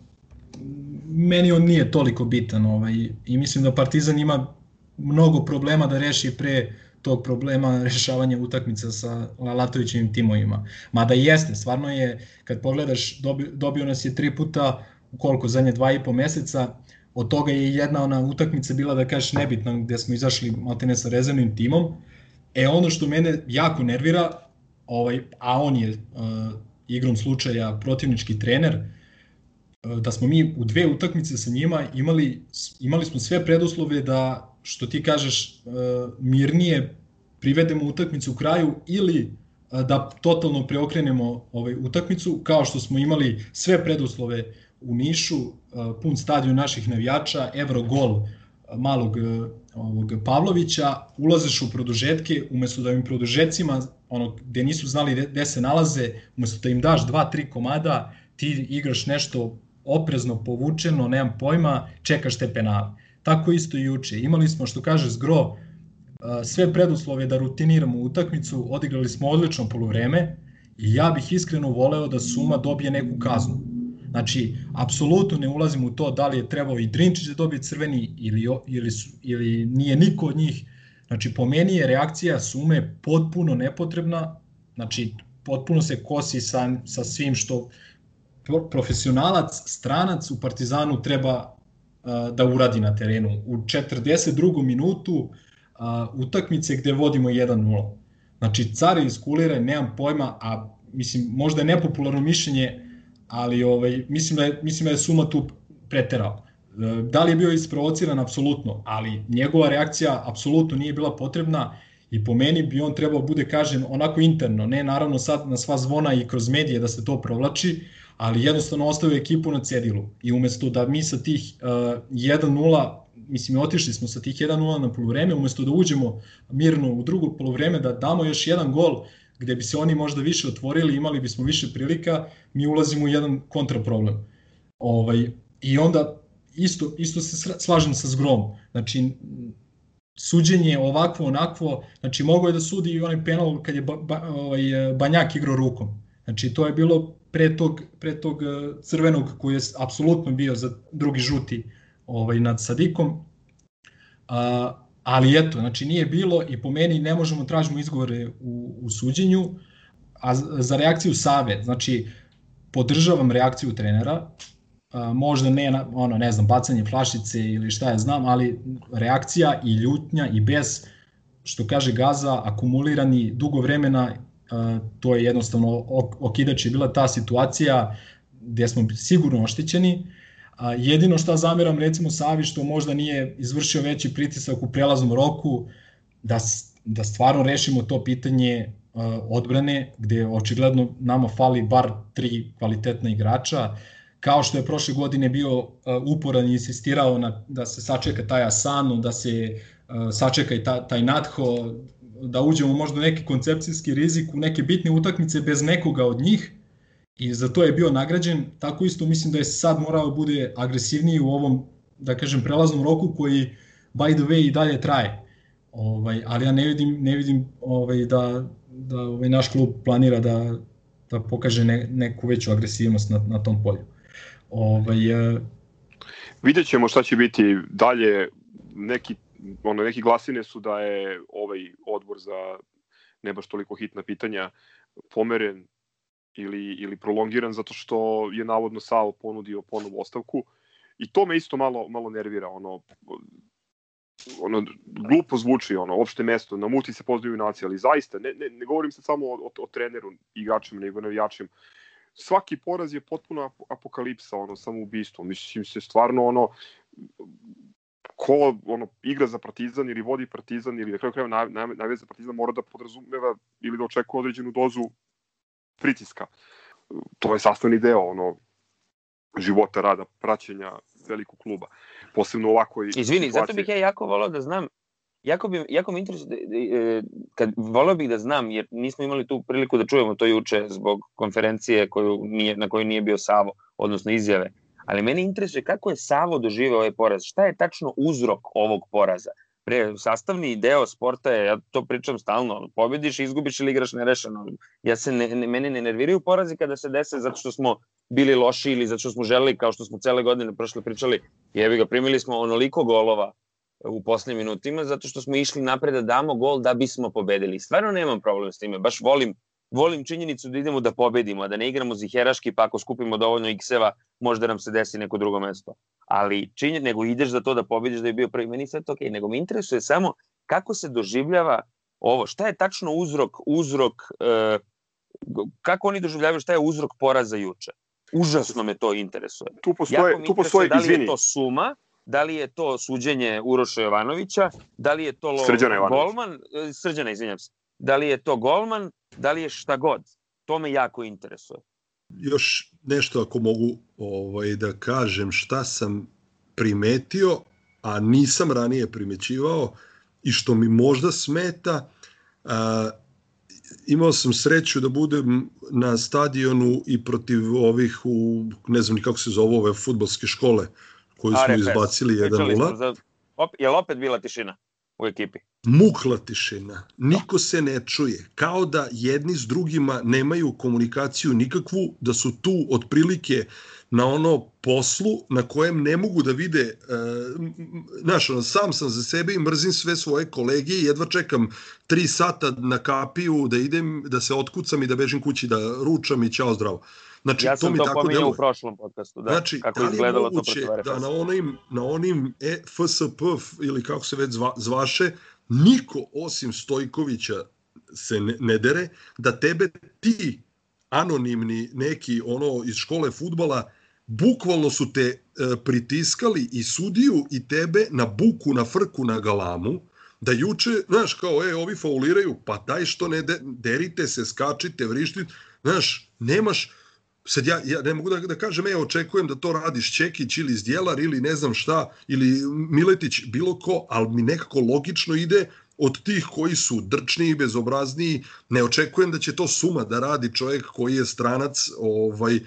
meni on nije toliko bitan ovaj, i mislim da Partizan ima mnogo problema da reši pre tog problema rešavanja utakmica sa Lalatovićevim timovima. Mada jeste, stvarno je, kad pogledaš, dobio, dobio nas je tri puta koliko, zadnje dva i po meseca, od toga je jedna ona utakmica bila da kažeš nebitna gde smo izašli maltene sa rezervnim timom. E ono što mene jako nervira, ovaj, a on je uh, igrom slučaja protivnički trener, uh, da smo mi u dve utakmice sa njima imali, imali smo sve preduslove da, što ti kažeš, uh, mirnije privedemo utakmicu u kraju ili da totalno preokrenemo ovaj utakmicu kao što smo imali sve preduslove u Nišu, pun stadion naših navijača, evro gol malog ovog Pavlovića, ulaziš u produžetke, umesto da im produžecima, ono, gde nisu znali gde se nalaze, umesto da im daš dva, tri komada, ti igraš nešto oprezno, povučeno, nemam pojma, čekaš te penale. Tako isto i juče. Imali smo, što kaže Zgro, sve preduslove da rutiniramo utakmicu, odigrali smo odlično polovreme i ja bih iskreno voleo da Suma dobije neku kaznu Znači, apsolutno ne ulazim u to da li je trebao i Drinčić da dobije crveni ili, ili, su, ili nije niko od njih. Znači, po meni je reakcija Sume potpuno nepotrebna, znači, potpuno se kosi sa, sa svim što profesionalac, stranac u Partizanu treba uh, da uradi na terenu. U 42. minutu uh, utakmice gde vodimo 1-0. Znači, car iskulira, nemam pojma, a mislim, možda je nepopularno mišljenje, ali ovaj, mislim, da je, mislim da je Suma tu preterao. E, da li je bio isprovociran? Apsolutno, ali njegova reakcija apsolutno nije bila potrebna i po meni bi on trebao bude kažen onako interno, ne naravno sad na sva zvona i kroz medije da se to provlači, ali jednostavno ostavio ekipu na cedilu i umesto da mi sa tih uh, 1-0 mislim, otišli smo sa tih 1-0 na polovreme, umesto da uđemo mirno u drugo polovreme, da damo još jedan gol, gde bi se oni možda više otvorili, imali bismo više prilika, mi ulazimo u jedan kontraproblem. Ovaj, I onda isto, isto se slažem sa zgrom. Znači, suđenje ovakvo, onakvo, znači mogo je da sudi i onaj penal kad je ba, ba, ovaj, Banjak igrao rukom. Znači to je bilo pre tog, pre tog eh, crvenog koji je apsolutno bio za drugi žuti ovaj, nad Sadikom. A, Ali eto, znači nije bilo i po meni ne možemo tražimo izgovore u, u suđenju, a za reakciju Save, znači podržavam reakciju trenera, a, možda ne, ono, ne znam, bacanje flašice ili šta ja znam, ali reakcija i ljutnja i bez, što kaže Gaza, akumulirani dugo vremena, a, to je jednostavno okidač je bila ta situacija gde smo sigurno oštećeni, A, jedino šta zameram recimo Savi što možda nije izvršio veći pritisak u prelaznom roku da, da stvarno rešimo to pitanje odbrane gde očigledno nama fali bar tri kvalitetna igrača. Kao što je prošle godine bio uporan i insistirao na, da se sačeka taj Asano, da se uh, sačeka i ta, taj Natho, da uđemo možda neki koncepcijski rizik u neke bitne utakmice bez nekoga od njih, i za to je bio nagrađen. Tako isto mislim da je sad morao da bude agresivniji u ovom, da kažem, prelaznom roku koji by the way i dalje traje. Ovaj, ali ja ne vidim, ne vidim ovaj, da, da ovaj naš klub planira da, da pokaže ne, neku veću agresivnost na, na tom polju. Ovaj, uh, Vidjet ćemo šta će biti dalje. Neki, ono, neki glasine su da je ovaj odbor za ne baš toliko hitna pitanja pomeren ili, ili prolongiran zato što je navodno Savo ponudio ponovu ostavku i to me isto malo, malo nervira. Ono, ono, glupo zvuči, ono, opšte mesto, na muti se pozdaju nacije, ali zaista, ne, ne, ne govorim se samo o, o, o treneru, igračima, nego navijačima. Svaki poraz je potpuno apokalipsa, ono, samo ubistvo. Mislim se stvarno, ono, ko ono, igra za Partizan ili vodi Partizan ili na kraju krajeva naj, za Partizan mora da podrazumeva ili da očekuje određenu dozu pritiska. To je sastavni deo ono života, rada, praćenja velikog kluba. Posebno ovako i Izvini, situacije. zato bih ja jako volao da znam jako, bi, jako mi interesuje, e, kad volao bih da znam, jer nismo imali tu priliku da čujemo to juče zbog konferencije koju nije, na kojoj nije bio Savo, odnosno izjave, ali mene interesuje kako je Savo doživeo ovaj poraz, šta je tačno uzrok ovog poraza? Pre, sastavni deo sporta je, ja to pričam stalno, pobediš, izgubiš ili igraš nerešeno. Ja se ne, ne, mene ne nerviraju porazi kada se dese zato što smo bili loši ili zato što smo želeli, kao što smo cele godine prošle pričali, jevi ga, primili smo onoliko golova u poslednjim minutima zato što smo išli napred da damo gol da bismo pobedili. Stvarno nemam problem s time, baš volim volim činjenicu da idemo da pobedimo, da ne igramo ziheraški, pa ako skupimo dovoljno x-eva, možda nam se desi neko drugo mesto. Ali činjen, nego ideš za to da pobediš da je bio prvi, meni sve to okej, okay. nego me interesuje samo kako se doživljava ovo, šta je tačno uzrok, uzrok, e, kako oni doživljavaju, šta je uzrok poraza juče? Užasno me to interesuje. Tu postoje, tu postoje, da li je to suma, da li je to suđenje Uroša Jovanovića, da li je to Srđana Golman, e, Srđana, izvinjam se, da li je to Golman, da li je šta god. To me jako interesuje. Još nešto ako mogu ovaj, da kažem šta sam primetio, a nisam ranije primećivao i što mi možda smeta, a, imao sam sreću da budem na stadionu i protiv ovih u, ne znam ni kako se zove ove futbolske škole koju smo izbacili 1-0. Za... Op, je li opet bila tišina u ekipi? Mukla tišina. Niko se ne čuje. Kao da jedni s drugima nemaju komunikaciju nikakvu, da su tu otprilike na ono poslu na kojem ne mogu da vide, uh, znaš, ono, sam sam za sebe i mrzim sve svoje kolege i jedva čekam tri sata na kapiju da idem, da se otkucam i da bežim kući, da ručam i ćao zdravo. Znači, ja sam to, mi to tako pominjao u prošlom podcastu, da, znači, kako da izgledalo to protiv. Da na onim, na onim e, FSP ili kako se već zva, zvaše, niko osim Stojkovića se ne, ne dere, da tebe ti anonimni neki ono iz škole futbala bukvalno su te e, pritiskali i sudiju i tebe na buku, na frku, na galamu, da juče, znaš, kao, e, ovi fauliraju, pa daj što ne de, derite se, skačite, vrištite, znaš, nemaš, sad ja, ja ne mogu da, da kažem, e, očekujem da to radiš Čekić ili Zdjelar ili ne znam šta, ili Miletić, bilo ko, ali mi nekako logično ide od tih koji su drčniji, bezobrazniji, ne očekujem da će to suma da radi čovjek koji je stranac, ovaj,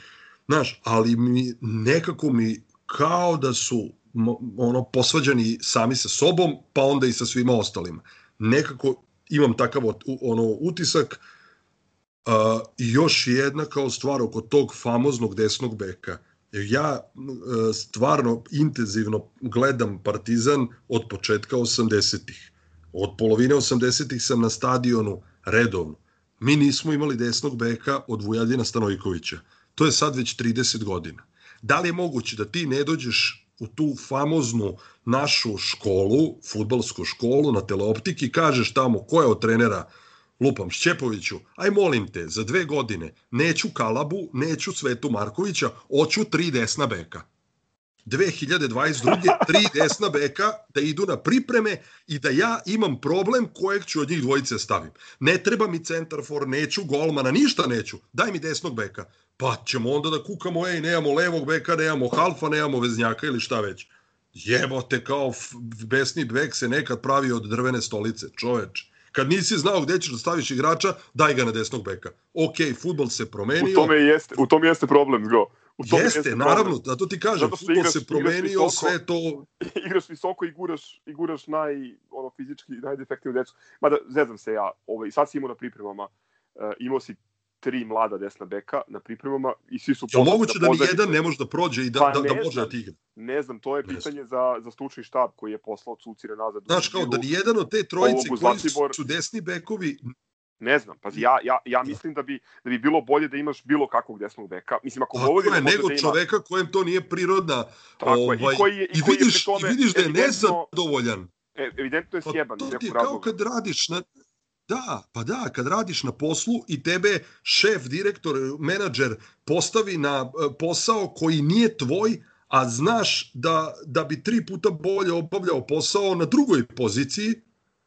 znaš, ali mi, nekako mi kao da su ono posvađani sami sa sobom, pa onda i sa svima ostalima. Nekako imam takav ono utisak, Uh, još jedna kao stvar oko tog famoznog desnog beka. Ja uh, stvarno intenzivno gledam Partizan od početka 80-ih. Od polovine 80-ih sam na stadionu redovno. Mi nismo imali desnog beka od Vujadina Stanojkovića. To je sad već 30 godina. Da li je moguće da ti ne dođeš u tu famoznu našu školu, futbalsku školu na teleoptiki i kažeš tamo ko je od trenera lupam Šćepoviću, aj molim te, za dve godine neću Kalabu, neću Svetu Markovića, hoću tri desna beka. 2022. tri desna beka da idu na pripreme i da ja imam problem kojeg ću od njih dvojice stavim. Ne treba mi centar for, neću golmana, ništa neću. Daj mi desnog beka. Pa ćemo onda da kukamo, ej, nemamo levog beka, nemamo halfa, nemamo veznjaka ili šta već. Jebote, kao besni bek se nekad pravi od drvene stolice, čoveče. Kad nisi znao gde ćeš da staviš igrača, daj ga na desnog beka. Ok, futbol se promenio. U tome jeste, u tome jeste problem, Zgo. u tome Jeste, jeste naravno, problem. zato ti kažem, Zato futbol igraš- se promenio, visoko. sve to... igraš visoko i guraš, i guraš naj, ono, fizički najdefektniju decu. Mada, zezam se ja, ovaj, sad si imao na pripremama, uh, imao si tri mlada desna beka na pripremama i svi su... Je moguće da ni pozadnice. jedan ne može da prođe i da, Pa da, da može da ti igra? Ne znam, to je pitanje za, za stručni štab koji je poslao Cucire nazad. Znaš, kao da ni jedan od te trojice koji Zlatibor- su desni bekovi, Ne znam, pazi, ja, ja, ja mislim da bi, da bi bilo bolje da imaš bilo kakvog desnog beka. Mislim, ako tako Vojvodina je, nego da ima... čoveka kojem to nije prirodna Tako je, ovaj, i koji je, i, i koji vidiš, je tome i vidiš da je evidentno- nezadovoljan. e, evidentno je Pa sjeban iz to ti je kao razloga. kad radiš na... Da, pa da, kad radiš na poslu i tebe šef, direktor, menadžer postavi na e, posao koji nije tvoj, a znaš da, da bi tri puta bolje obavljao posao na drugoj poziciji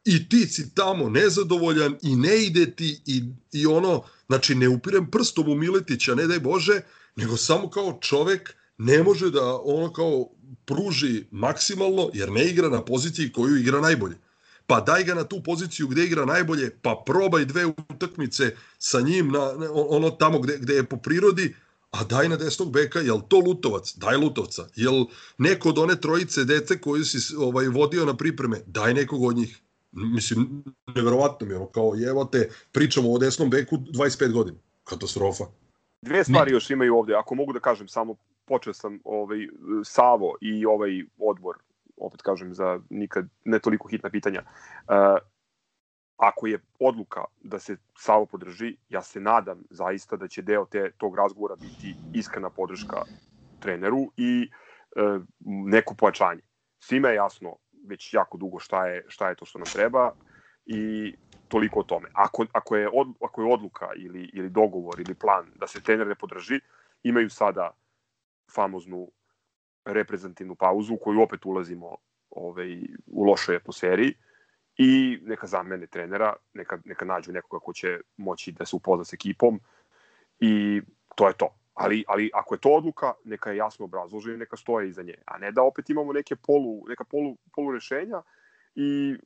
i ti si tamo nezadovoljan i ne ide ti i, i ono, znači ne upirem prstom u Miletića, ne daj Bože, nego samo kao čovek ne može da ono kao pruži maksimalno jer ne igra na poziciji koju igra najbolje pa daj ga na tu poziciju gde igra najbolje, pa probaj dve utakmice sa njim na, na ono tamo gde, gde je po prirodi, a daj na desnog beka, jel to Lutovac? Daj Lutovca. Jel neko od one trojice dece koju si ovaj, vodio na pripreme? Daj nekog od njih. Mislim, neverovatno mi je, ono, kao jevo te, pričamo o desnom beku 25 godina. Katastrofa. Dve stvari još imaju ovde, ako mogu da kažem samo, počeo sam ovaj, Savo i ovaj odbor, opet kažem za nikad ne toliko hitna pitanja. Uh, ako je odluka da se Savo podrži, ja se nadam zaista da će deo te, tog razgovora biti iskrena podrška treneru i uh, neko pojačanje. Svima je jasno već jako dugo šta je, šta je to što nam treba i toliko o tome. Ako, ako, je, od, ako je odluka ili, ili dogovor ili plan da se trener ne podrži, imaju sada famoznu reprezentativnu pauzu u koju opet ulazimo ovaj, u lošoj atmosferi i neka zamene trenera, neka, neka nađu nekoga ko će moći da se upozna s ekipom i to je to. Ali, ali ako je to odluka, neka je jasno obrazložena i neka stoje iza nje. A ne da opet imamo neke polu, neka polu, polu rešenja i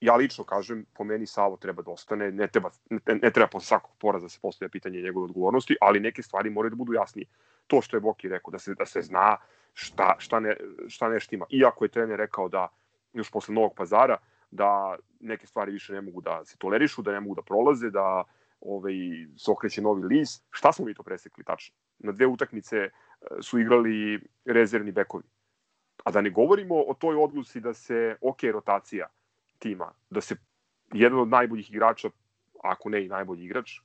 ja lično kažem, po meni Savo treba da ostane, ne treba, ne, ne treba posle svakog poraza da se postavlja pitanje njegove odgovornosti, ali neke stvari moraju da budu jasnije. To što je Boki rekao, da se, da se zna šta, šta, ne, šta ne štima. Iako je trener rekao da još posle Novog pazara, da neke stvari više ne mogu da se tolerišu, da ne mogu da prolaze, da ovaj, se okreće novi list. Šta smo mi to presekli tačno? Na dve utakmice e, su igrali rezervni bekovi. A da ne govorimo o toj odluci da se, ok, rotacija tima, da se jedan od najboljih igrača, ako ne i najbolji igrač,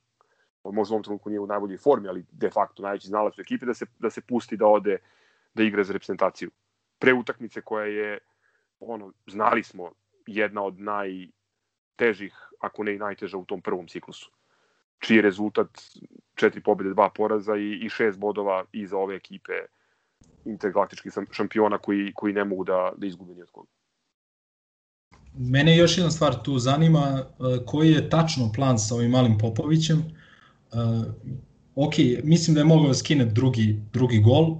možda u ovom trenutku nije u najboljoj formi, ali de facto najveći znalac u ekipi, da se, da se pusti da ode da igra za reprezentaciju. Pre utakmice koja je, ono, znali smo, jedna od najtežih, ako ne i najteža u tom prvom ciklusu. Čiji je rezultat četiri pobjede, dva poraza i, i šest bodova iza ove ekipe intergalaktičkih šampiona koji, koji ne mogu da, da izgube ni od koga. Mene još jedna stvar tu zanima, koji je tačno plan sa ovim malim Popovićem. Ok, mislim da je mogao skine drugi, drugi gol,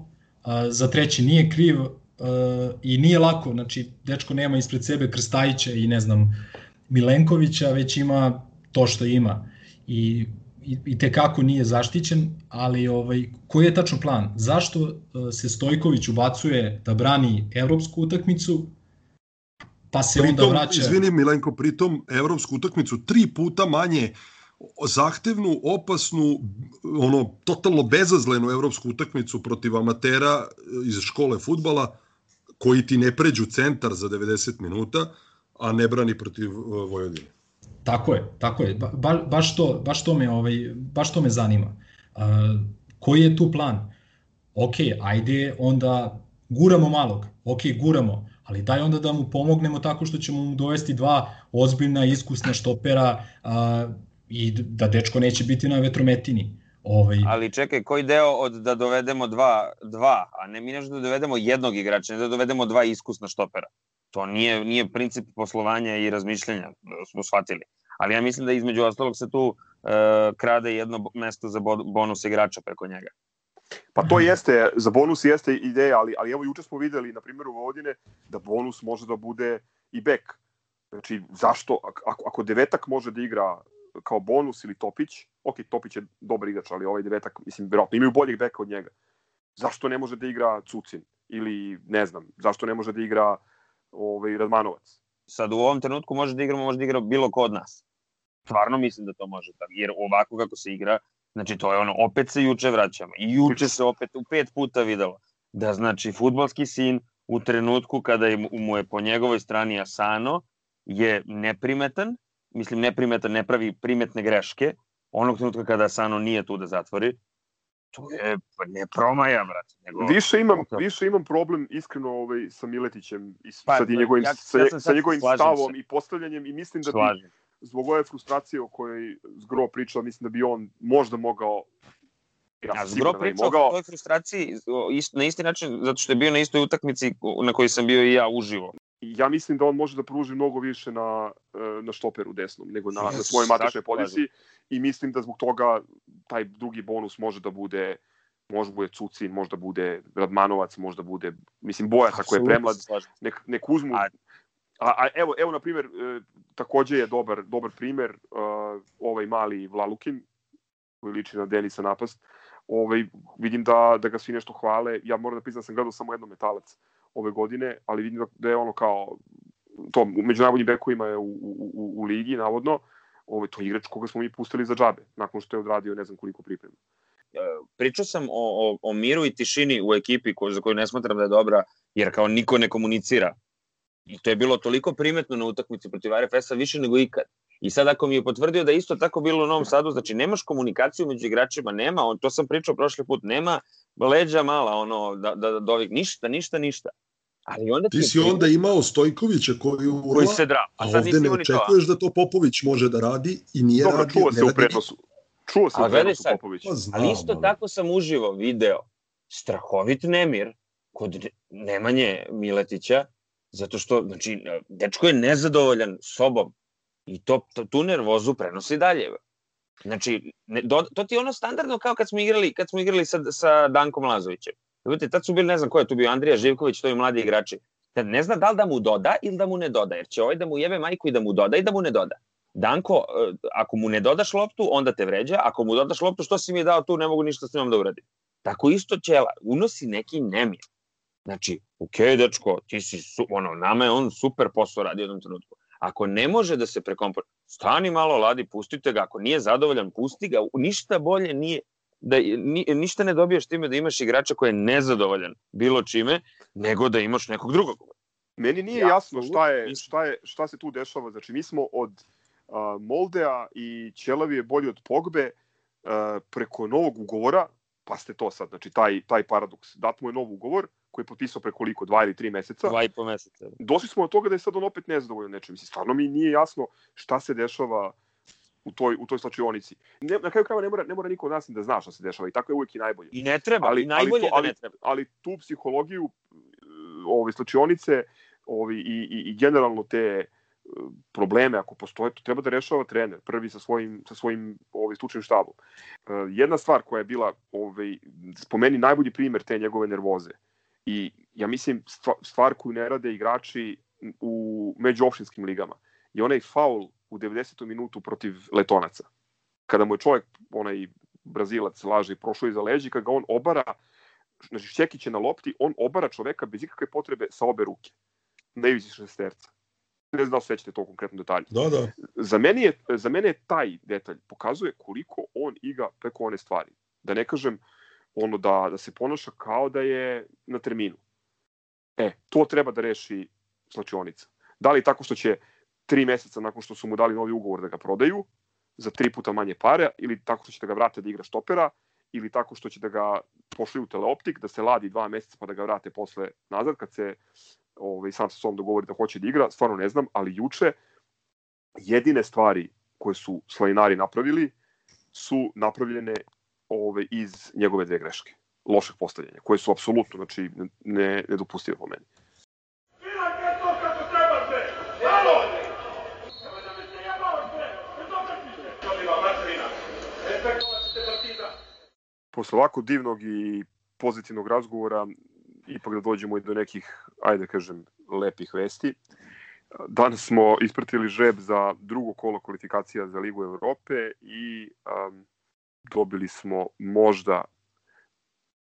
za treći nije kriv i nije lako, znači dečko nema ispred sebe Krstajića i ne znam Milenkovića, već ima to što ima i, i, i tekako nije zaštićen, ali ovaj, koji je tačno plan? Zašto se Stojković ubacuje da brani evropsku utakmicu, pa se pritom, onda vraća... Izvini Milenko, pritom evropsku utakmicu tri puta manje zahtevnu, opasnu, ono, totalno bezazlenu evropsku utakmicu protiv amatera iz škole futbala, koji ti ne pređu centar za 90 minuta, a ne brani protiv Vojvodine. Tako je, tako je. Ba, baš, to, baš, to me, ovaj, baš to me zanima. Uh, koji je tu plan? Ok, ajde onda guramo malog. Ok, guramo, ali daj onda da mu pomognemo tako što ćemo mu dovesti dva ozbiljna, iskusna štopera uh, i da dečko neće biti na vetrometini. Ovaj... Ali čekaj, koji deo od da dovedemo dva, dva a ne mi nešto da dovedemo jednog igrača, ne da dovedemo dva iskusna štopera. To nije, nije princip poslovanja i razmišljanja, da smo shvatili. Ali ja mislim da između ostalog se tu uh, krade jedno mesto za bonus igrača preko njega. Pa to jeste, za bonus jeste ideja, ali, ali evo juče smo videli, na primjer u Vodine, da bonus može da bude i bek. Znači, zašto? Ako, ako devetak može da igra kao bonus ili Topić, ok, Topić je dobar igrač, ali ovaj devetak, mislim, vjerojatno imaju boljeg beka od njega. Zašto ne može da igra Cucin? Ili, ne znam, zašto ne može da igra ovaj, Radmanovac? Sad u ovom trenutku može da igramo, može da igra bilo ko od nas. Stvarno mislim da to može tako, jer ovako kako se igra, znači to je ono, opet se juče vraćamo. I juče se opet u pet puta videlo da znači futbalski sin u trenutku kada je, mu je po njegovoj strani Asano je neprimetan, mislim neprimetan, ne pravi primetne greške, onog trenutka kada Asano nije tu da zatvori, to je pa ne promaja, brate. Nego, više, imam, više imam problem iskreno ovaj, sa Miletićem i pa, sa, njegovim, ja, sa, ja sa njegovim stavom se. i postavljanjem i mislim da slažem. bi zbog ove frustracije o kojoj Zgro pričao, mislim da bi on možda mogao Ja, ja Zgro da pričao mogao... o toj frustraciji ist, na isti način, zato što je bio na istoj utakmici na kojoj sam bio i ja uživo. Ja mislim da on može da pruži mnogo više na, e, na štoperu desnom nego na, yes, na svojoj matičnoj poziciji i mislim da zbog toga taj drugi bonus može da bude može bude Cucin, može da bude Radmanovac, može da bude, mislim, Boja tako je premlad, nek, nek uzmu... A, a, a evo, evo, na primjer, e, takođe je dobar, dobar primer uh, ovaj mali Vlalukin, koji liči na Denisa Napast, ovaj, vidim da, da ga svi nešto hvale. Ja moram da priznam da sam gledao samo jedno metalac ove godine, ali vidim da, da je ono kao to, među najboljim bekovima je u, u, u, u ligi, navodno, ovaj, to je igrač koga smo mi pustili za džabe, nakon što je odradio ne znam koliko priprema. E, pričao sam o, o, o miru i tišini u ekipi ko, za koju ne smatram da je dobra, jer kao niko ne komunicira. I to je bilo toliko primetno na utakmici protiv RFS-a više nego ikad. I sad ako mi je potvrdio da isto tako bilo u Novom Sadu, znači nemaš komunikaciju među igračima, nema, on, to sam pričao prošli put, nema leđa mala, ono, da, da, da dovik, ništa, ništa, ništa. Ali onda ti si onda imao Stojkovića koji urla, koji se dra. A, a sad ovde ne očekuješ to. da to Popović može da radi i nije Dobro, radio. Čuo se u prenosu. Čuo se u prenosu Popović. Pa znam, ali isto ali. tako sam uživo video strahovit nemir kod Nemanje Miletića, zato što, znači, dečko je nezadovoljan sobom I to, tu nervozu prenosi dalje. Znači, ne, do, to ti je ono standardno kao kad smo igrali, kad smo igrali sa, sa Dankom Lazovićem. Vidite, tad su bili, ne znam ko je tu bio, Andrija Živković, to je mladi igrači. Tad ne zna da li da mu doda ili da mu ne doda, jer će ovaj da mu jebe majku i da mu doda i da mu ne doda. Danko, e, ako mu ne dodaš loptu, onda te vređa, ako mu dodaš loptu, što si mi dao tu, ne mogu ništa s njom da uradim. Tako isto ćela, unosi neki nemir. Znači, ok, dečko, ti si, su, ono, nama je on super posao radi u jednom trenutku. Ako ne može da se prekompor, stani malo ladi, pustite ga, ako nije zadovoljan, pusti ga, ništa bolje nije da ni, ništa ne dobiješ time da imaš igrača koji je nezadovoljan bilo čime, nego da imaš nekog drugog. Meni nije ja, jasno šta je, šta je šta se tu dešava. Znači mi smo od uh, Moldea i Ćelavi je bolji od Pogbe uh, preko novog ugovora, pa ste to sad, znači taj taj paradoks. Dat mu je nov ugovor, koji je potpisao pre koliko, dva ili tri meseca. Dva i po meseca. Da. Došli smo od toga da je sad on opet nezadovoljan nečem. Mislim, stvarno mi nije jasno šta se dešava u toj, u toj slačionici. Ne, na kraju krajeva ne mora, ne mora niko od nas da zna šta se dešava i tako je uvijek i najbolje. I ne treba, ali, i najbolje ali to, ali, da ne treba. Ali tu psihologiju ove slačionice ovi, i, i, i generalno te e, probleme ako postoje, to treba da rešava trener, prvi sa svojim, sa svojim ovaj, stručnim štabom. E, jedna stvar koja je bila ovaj, spomeni najbolji primer te njegove nervoze, I ja mislim stvar koju ne rade igrači u međuopštinskim ligama je onaj faul u 90. minutu protiv Letonaca. Kada mu je čovjek, onaj Brazilac, laže i prošao iza leđi, kada ga on obara, znači Šćekić je na lopti, on obara čoveka bez ikakve potrebe sa obe ruke. Na ivici šesterca. Ne znam da sećate to konkretno detalje. Da, da. Za, meni je, za mene je taj detalj pokazuje koliko on iga preko one stvari. Da ne kažem, uh, ono da, da se ponaša kao da je na terminu. E, to treba da reši slačionica. Da li tako što će tri meseca nakon što su mu dali novi ugovor da ga prodaju za tri puta manje pare, ili tako što će da ga vrate da igra štopera, ili tako što će da ga pošli u teleoptik, da se ladi dva meseca pa da ga vrate posle nazad kad se ovaj, sam sa sobom dogovori da hoće da igra, stvarno ne znam, ali juče jedine stvari koje su Slavinari napravili su napravljene ove, iz njegove dve greške, lošeg postavljanja, koje su apsolutno znači, ne, nedopustive po meni. Posle ovako divnog i pozitivnog razgovora, ipak da dođemo i do nekih, ajde da kažem, lepih vesti. Danas smo ispratili žreb za drugo kolo kvalifikacija za Ligu Evrope i um, dobili smo možda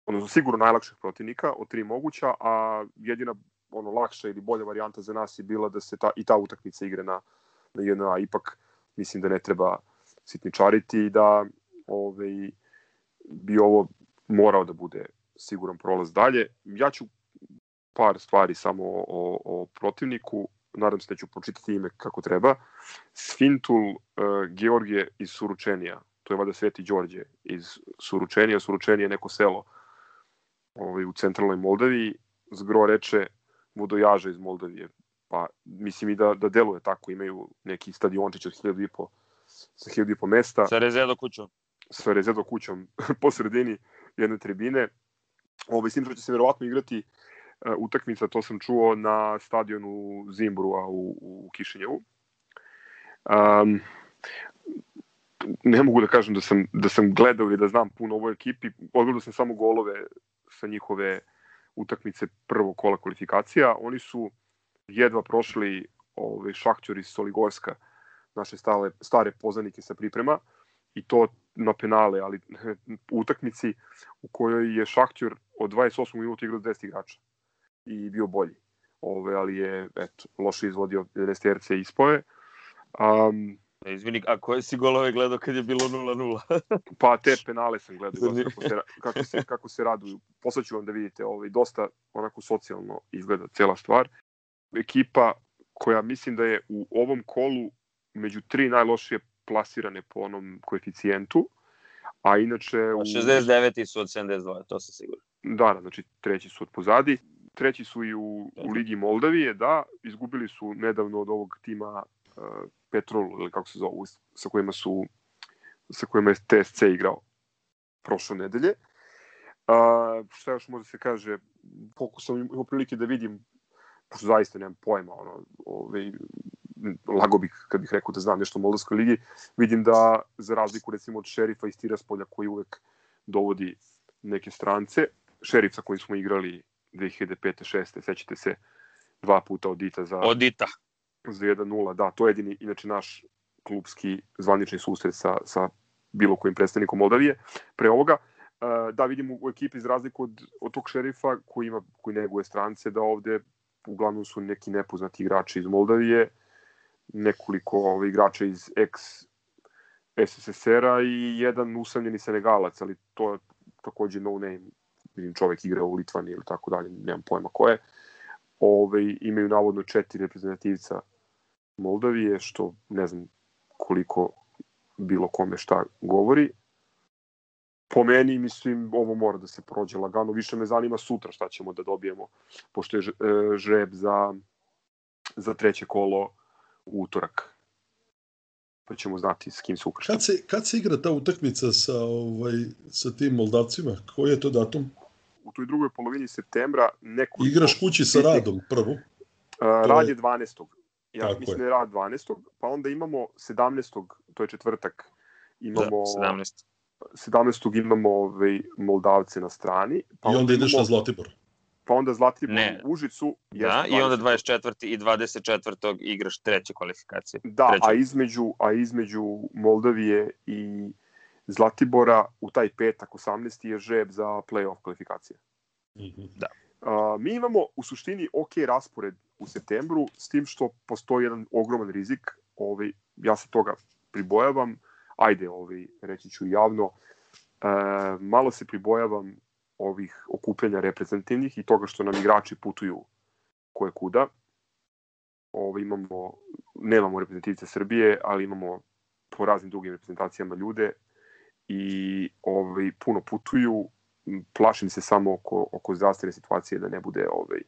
odnosno sigurno najlakših protivnika od tri moguća, a jedina ono lakša ili bolja varijanta za nas je bila da se ta, i ta utakmica igre na, na jedna, ipak mislim da ne treba sitničariti i da ovaj, bi ovo morao da bude siguran prolaz dalje. Ja ću par stvari samo o, o, o protivniku, nadam se da ću pročitati ime kako treba. Sfintul uh, Georgije iz Suručenija, to je vada Sveti Đorđe iz Suručenija. Suručenije je neko selo ovaj, u centralnoj Moldaviji. Zgro reče vodojaža iz Moldavije. Pa mislim i da, da deluje tako, imaju neki stadiončić od 1000 sa 1000 mesta. Sa rezedo kućom. Sa rezedo kućom po sredini jedne tribine. Ovaj, mislim da će se verovatno igrati uh, utakmica, to sam čuo na stadionu Zimbrua u, u Kišinjevu. Um, ne mogu da kažem da sam, da sam gledao ili da znam puno ovoj ekipi. Odgledao sam samo golove sa njihove utakmice prvog kola kvalifikacija. Oni su jedva prošli ovaj, Šahtjor iz Soligorska, naše stale, stare poznanike sa priprema i to na penale, ali u utakmici u kojoj je Šahtjor od 28 minuta igrao 10 igrača i bio bolji. Ove, ali je eto, loše izvodio 11 terce ispoje. Um, E, izvini, a koje si golove gledao kad je bilo 0-0? pa te penale sam gledao kako se, kako se, kako se raduju. Poslaću vam da vidite, ovaj, dosta onako socijalno izgleda cela stvar. Ekipa koja mislim da je u ovom kolu među tri najlošije plasirane po onom koeficijentu, a inače... U... 69. su od 72, to sam siguran. Da, da, znači treći su od pozadi. Treći su i u, u Ligi Moldavije, da, izgubili su nedavno od ovog tima uh, Petrol, ili kako se zovu, sa kojima su sa kojima je TSC igrao prošle nedelje. Uh, šta još može se kaže, pokusam imao prilike da vidim, pošto zaista nemam pojma, ono, ovaj, lago bih kad bih rekao da znam nešto o Moldavskoj ligi, vidim da za razliku recimo od šerifa iz Tiraspolja koji uvek dovodi neke strance, šerif sa kojim smo igrali 2005. 6. sećate se dva puta od Dita za... Od Dita. Za 1-0, da, to je jedini, inače naš klubski zvanični susret sa, sa bilo kojim predstavnikom Moldavije pre ovoga. Da vidimo u ekipi iz razliku od, od tog šerifa koji, ima, koji neguje strance, da ovde uglavnom su neki nepoznati igrači iz Moldavije, nekoliko ovaj, igrača iz ex SSSR-a i jedan usamljeni Senegalac, ali to je takođe no name, vidim čovek igra u Litvani ili tako dalje, nemam pojma ko je. Ove, imaju navodno četiri reprezentativca Moldavije, što ne znam koliko bilo kome šta govori. Po meni, mislim, ovo mora da se prođe lagano. Više me zanima sutra šta ćemo da dobijemo, pošto je e, žreb za, za treće kolo u utorak. Pa ćemo znati s kim se ukršta. Kad se, kad se igra ta utakmica sa, ovaj, sa tim Moldavcima? Koji je to datum? U toj drugoj polovini septembra neko... Igraš kući sa radom prvo? Uh, rad je 12. Ja Tako mislim da je rad 12. Pa onda imamo 17. To je četvrtak. Imamo... Da, 17. 17. imamo ovaj, Moldavce na strani. Pa I onda, onda ideš imamo... na Zlatibor pa onda Zlatibor ne. u Užicu. Da, i onda 24. i 24. igraš treće kvalifikacije. Da, treće. a između, a između Moldavije i Zlatibora u taj petak 18. je žeb za play-off kvalifikacije. Mm -hmm. Da. A, mi imamo u suštini ok raspored u septembru, s tim što postoji jedan ogroman rizik, ovaj, ja se toga pribojavam, ajde, ovaj, reći ću javno, e, malo se pribojavam ovih okupljanja reprezentativnih i toga što nam igrači putuju koje kuda. Ovo, imamo, nemamo reprezentativce Srbije, ali imamo po raznim drugim reprezentacijama ljude i ovaj, puno putuju. Plašim se samo oko, oko zdravstvene situacije da ne bude ovaj,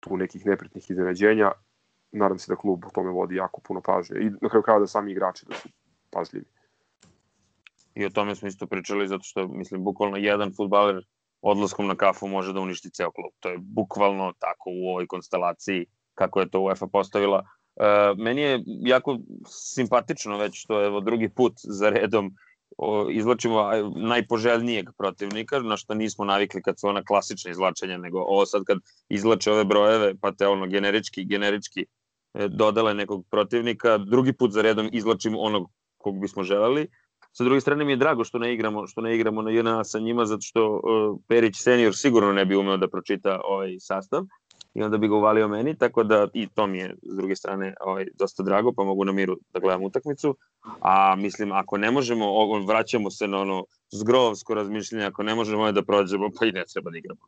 tu nekih nepretnih iznenađenja. Nadam se da klub u tome vodi jako puno pažnje i na kraju krajeva da sami igrači da su pažljivi. I o tome smo isto pričali zato što, mislim, bukvalno jedan futbaler odlaskom na kafu može da uništi ceo klub. To je bukvalno tako u ovoj konstelaciji kako je to UEFA postavila. E, meni je jako simpatično već što je drugi put za redom o, izlačimo najpoželjnijeg protivnika, na što nismo navikli kad su ona klasična izlačenja, nego ovo sad kad izlače ove brojeve, pa te ono generički, generički e, dodale nekog protivnika, drugi put za redom izlačimo onog kog bismo želeli. Sa druge strane mi je drago što ne igramo, što ne igramo na JNA sa njima, zato što uh, Perić senior sigurno ne bi umeo da pročita ovaj sastav i onda bi ga uvalio meni, tako da i to mi je s druge strane ovaj, dosta drago, pa mogu na miru da gledam utakmicu. A mislim, ako ne možemo, vraćamo se na ono zgrovsko razmišljanje, ako ne možemo ovaj da prođemo, pa i ne treba da igramo.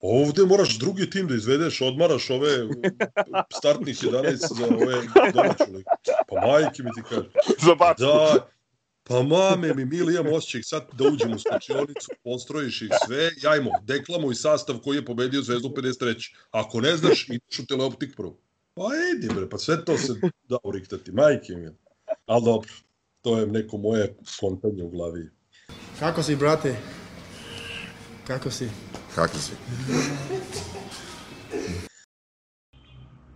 Ovde moraš drugi tim da izvedeš, odmaraš ove startnih 11 za ove domaću Pa majke mi ti kaže. Za. Da, Pa mame mi, mili, imam osjećaj sad da uđem u slučionicu, postrojiš ih sve, jajmo, deklamuj sastav koji je pobedio Zvezdu 53. Ako ne znaš, ideš u teleoptik prvo. Pa idi bre, pa sve to se da uriktati, majke mi. Ali dobro, to je neko moje kontanje u glavi. Kako si, brate? Kako si? Kako si?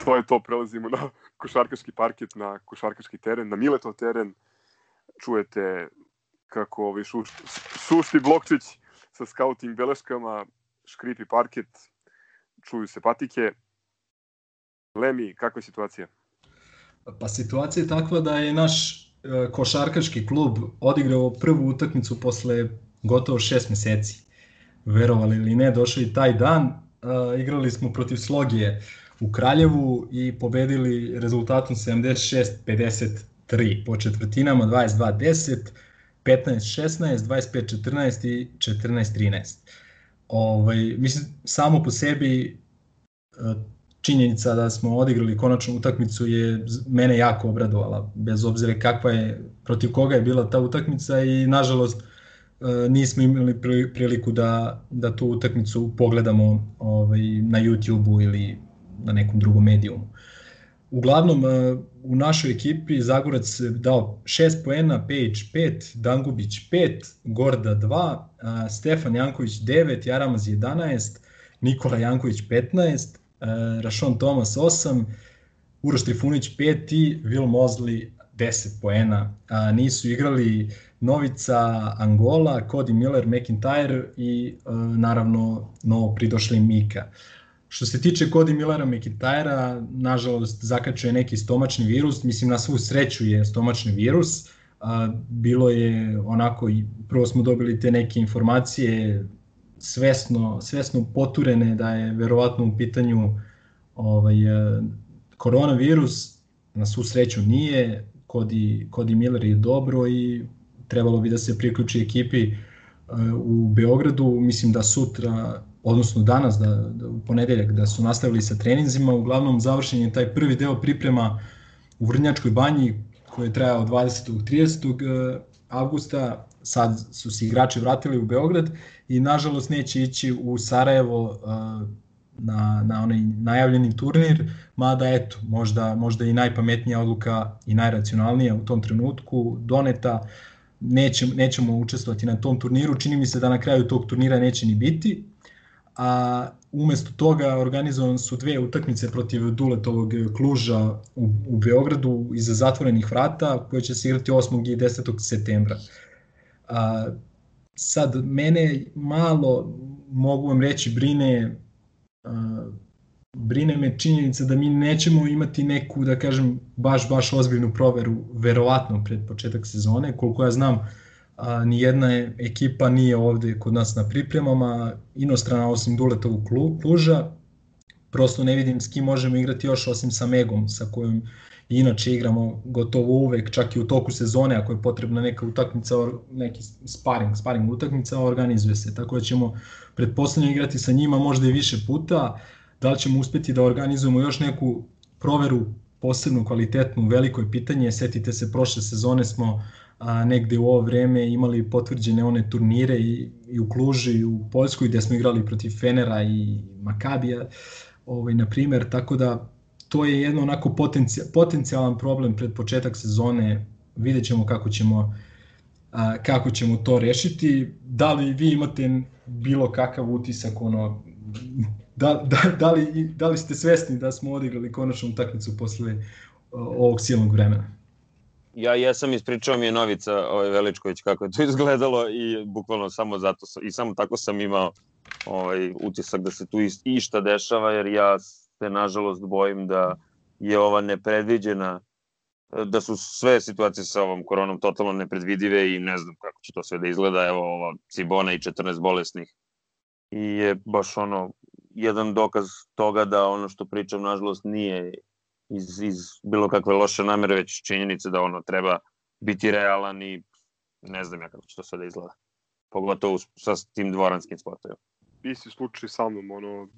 To je to, prelazimo na košarkaški parket, na košarkaški teren, na Miletov teren čujete kako ovaj šu, Šušti Blokčić sa scouting beleškama škripi parket, čuju se patike. Lemi, kakva je situacija? Pa situacija je takva da je naš e, košarkaški klub odigrao prvu utakmicu posle gotovo šest meseci. Verovali ili ne, došao i taj dan. E, igrali smo protiv Slogije u Kraljevu i pobedili rezultatom 76-50 3 po četvrtinama 22-10, 15-16, 25-14 i 14-13. Ovaj, mislim, samo po sebi e, činjenica da smo odigrali konačnu utakmicu je mene jako obradovala, bez obzira kakva je, protiv koga je bila ta utakmica i nažalost e, nismo imali priliku da, da tu utakmicu pogledamo ovaj, na YouTube-u ili na nekom drugom medijumu. Uglavnom, e, u našoj ekipi Zagorac dao 6 poena, Pejić 5, Dangubić 5, Gorda 2, Stefan Janković 9, Jaramaz 11, Nikola Janković 15, Rašon Tomas 8, Uroš Trifunić 5 i Vil Mozli 10 poena. Nisu igrali Novica, Angola, Cody Miller, McIntyre i naravno novo pridošli Mika. Što se tiče Cody Millera McIntyra, nažalost zakačio je neki stomačni virus, mislim na svu sreću je stomačni virus, bilo je onako, prvo smo dobili te neke informacije svesno, svesno poturene da je verovatno u pitanju ovaj, e, koronavirus, na svu sreću nije, Cody, Cody Miller je dobro i trebalo bi da se priključi ekipi e, u Beogradu, mislim da sutra odnosno danas, da, da, u ponedeljak, da su nastavili sa treninzima. Uglavnom, završen je taj prvi deo priprema u Vrnjačkoj banji, koji je trajao 20. 30. avgusta. Sad su se igrači vratili u Beograd i nažalost neće ići u Sarajevo na, na onaj najavljeni turnir, mada eto, možda, možda i najpametnija odluka i najracionalnija u tom trenutku doneta, nećemo, nećemo učestvovati na tom turniru, čini mi se da na kraju tog turnira neće ni biti, a umesto toga organizovan su dve utakmice protiv Duletovog Kluža u, u Beogradu iza zatvorenih vrata koje će se igrati 8. i 10. septembra. A, sad, mene malo, mogu vam reći, brine a, brine me činjenica da mi nećemo imati neku, da kažem, baš, baš ozbiljnu proveru, verovatno pred početak sezone. Koliko ja znam, a, nijedna ekipa nije ovde kod nas na pripremama, inostrana osim Duletovog Kluža, prosto ne vidim s kim možemo igrati još osim sa Megom, sa kojom inače igramo gotovo uvek, čak i u toku sezone, ako je potrebna neka utakmica, neki sparing, sparing utakmica, organizuje se, tako da ćemo pretpostavljeno igrati sa njima možda i više puta, da li ćemo uspeti da organizujemo još neku proveru posebno kvalitetnu, veliko je pitanje, setite se, prošle sezone smo a, negde u ovo vreme imali potvrđene one turnire i, i u Kluži i u Poljskoj gde smo igrali protiv Fenera i Makabija, ovaj, na primer, tako da to je jedno onako potencijal, potencijalan problem pred početak sezone, vidjet ćemo kako ćemo a, kako ćemo to rešiti. Da li vi imate bilo kakav utisak ono da, da, da, li, da li ste svesni da smo odigrali konačnu utakmicu posle ovog silnog vremena? Ja jesam ispričao mi je Novica ovaj Veličković kako je to izgledalo i bukvalno samo zato sam, i samo tako sam imao ovaj utisak da se tu išta dešava jer ja se nažalost bojim da je ova nepredviđena da su sve situacije sa ovom koronom totalno nepredvidive i ne znam kako će to sve da izgleda. Evo, ova Cibona i 14 bolesnih. I je baš ono, jedan dokaz toga da ono što pričam, nažalost, nije iz, iz bilo kakve loše namere, već činjenice da ono treba biti realan i ne znam ja kako će to sve da izgleda. Pogotovo sa tim dvoranskim sportovima. Isti slučaj sa mnom, ono,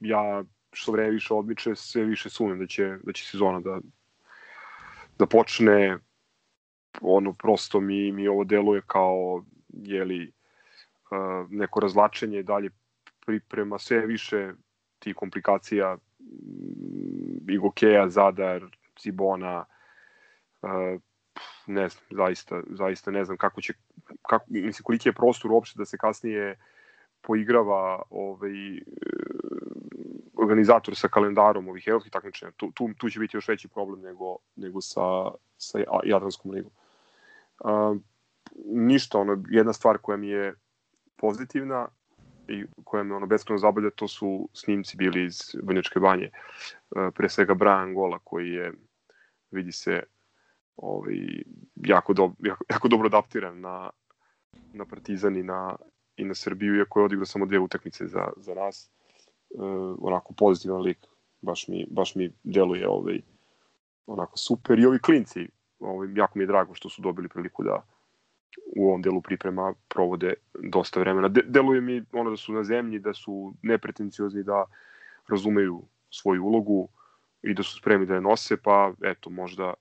ja što vreme više odmiče, sve više sumem da će, da će sezona da, da počne. Ono, prosto mi, mi ovo deluje kao, jeli, uh, neko razlačenje dalje priprema, sve više ti komplikacija Igokeja, Zadar, Cibona, uh, ne znam, zaista, zaista ne znam kako će, kako, mislim, koliki je prostor uopšte da se kasnije poigrava ovaj, organizator sa kalendarom ovih evropskih takmičenja. Tu, tu, tu će biti još veći problem nego, nego sa, sa Jadranskom ligom. Uh, ništa, ono, jedna stvar koja mi je pozitivna i koja me ono beskreno zabavlja, to su snimci bili iz Vrnjačke banje. Uh, pre svega Brian Gola koji je, vidi se, ovaj, jako, do, jako, jako dobro adaptiran na, na Partizan i na, i na Srbiju, iako je odigrao samo dve utakmice za, za nas. Uh, onako pozitivan lik, baš mi, baš mi deluje ovaj, onako super. I ovi klinci, ovaj, jako mi je drago što su dobili priliku da u ovom delu priprema provode dosta vremena. De, deluje mi ono da su na zemlji, da su nepretenciozni, da razumeju svoju ulogu i da su spremni da je nose, pa eto, možda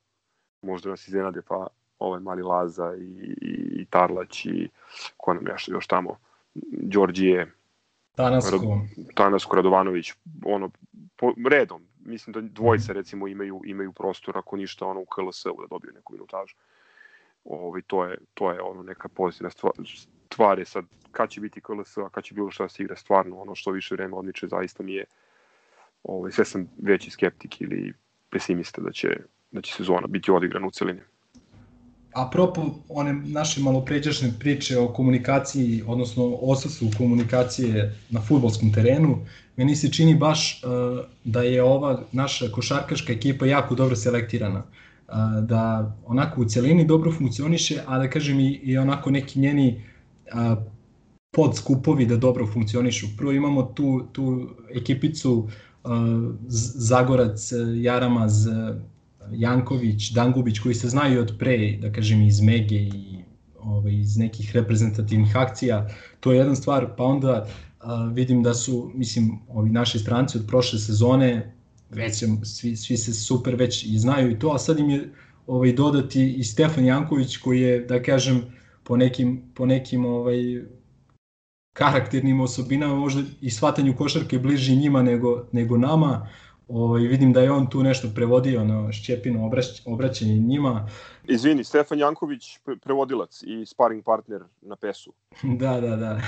možda nas iznenade, pa ovaj mali Laza i, i, i Tarlać i ko nam još, još tamo, Đorđije, Tanasko. Rad, Tanasko Radovanović, ono, po, redom, mislim da dvojica recimo imaju imaju prostor ako ništa ono u KLS-u da dobiju neku minutažu. Ovaj to je to je ono neka pozitivna stvar, je sad kad će biti KLS, a kad će bilo šta da se igra stvarno ono što više vreme odmiče zaista mi je ovaj sve sam veći skeptik ili pesimista da će da će sezona biti odigrana u celini. Apropo one naše malopređašnje priče o komunikaciji, odnosno osudstvu komunikacije na futbolskom terenu, meni se čini baš uh, da je ova naša košarkaška ekipa jako dobro selektirana. Uh, da onako u celini dobro funkcioniše, a da kažem i, i onako neki njeni uh, podskupovi da dobro funkcionišu. Prvo imamo tu, tu ekipicu Zagorac, Jaramaz, Janković, Dangubić koji se znaju od pre, da kažem iz Mege i ovaj, iz nekih reprezentativnih akcija, to je jedna stvar, pa onda a, vidim da su, mislim, ovi naši stranci od prošle sezone, već svi, svi se super već i znaju i to, a sad im je ovaj, dodati i Stefan Janković koji je, da kažem, po nekim, po nekim ovaj, karakternim osobinama možda i shvatanju košarke bliži njima nego, nego nama, Ovaj, vidim da je on tu nešto prevodio na Šćepino obrać, obraćanje njima. Izvini, Stefan Janković, prevodilac i sparring partner na PES-u. da, da, da.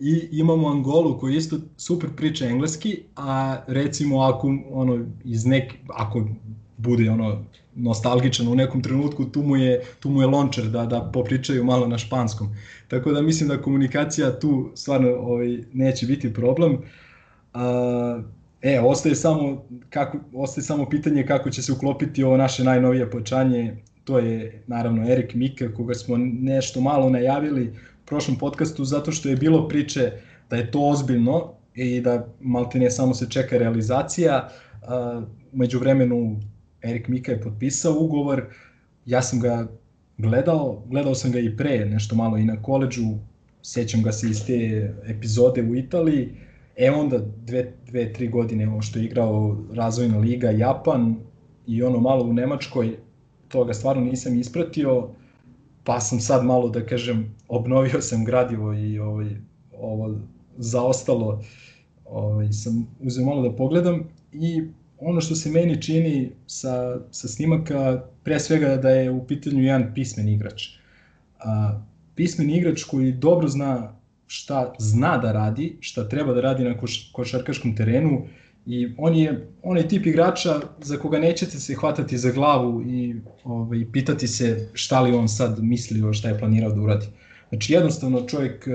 I imamo Angolu koji isto super priča engleski, a recimo ako ono iz nek ako bude ono nostalgičan u nekom trenutku, tu mu je, tu mu je lončer da, da popričaju malo na španskom. Tako da mislim da komunikacija tu stvarno ovaj, neće biti problem. A, E, ostaje samo, kako, ostaje samo pitanje kako će se uklopiti ovo naše najnovije počanje, to je naravno Erik Mika, koga smo nešto malo najavili prošlom podcastu, zato što je bilo priče da je to ozbiljno i da maltene samo se čeka realizacija. Među vremenu Erik Mika je potpisao ugovor, ja sam ga gledao, gledao sam ga i pre, nešto malo i na koleđu, sećam ga se iz te epizode u Italiji, E onda dve, dve, tri godine ovo što je igrao razvojna liga Japan i ono malo u Nemačkoj, toga stvarno nisam ispratio, pa sam sad malo da kažem, obnovio sam gradivo i ovaj, ovo zaostalo ovaj, sam uzeo malo da pogledam i ono što se meni čini sa, sa snimaka, pre svega da je u pitanju jedan pismen igrač. A, pismen igrač koji dobro zna šta zna da radi, šta treba da radi na koš, košarkaškom terenu i on je onaj tip igrača za koga nećete se hvatati za glavu i ovaj, pitati se šta li on sad mislio, šta je planirao da uradi. Znači jednostavno čovjek eh,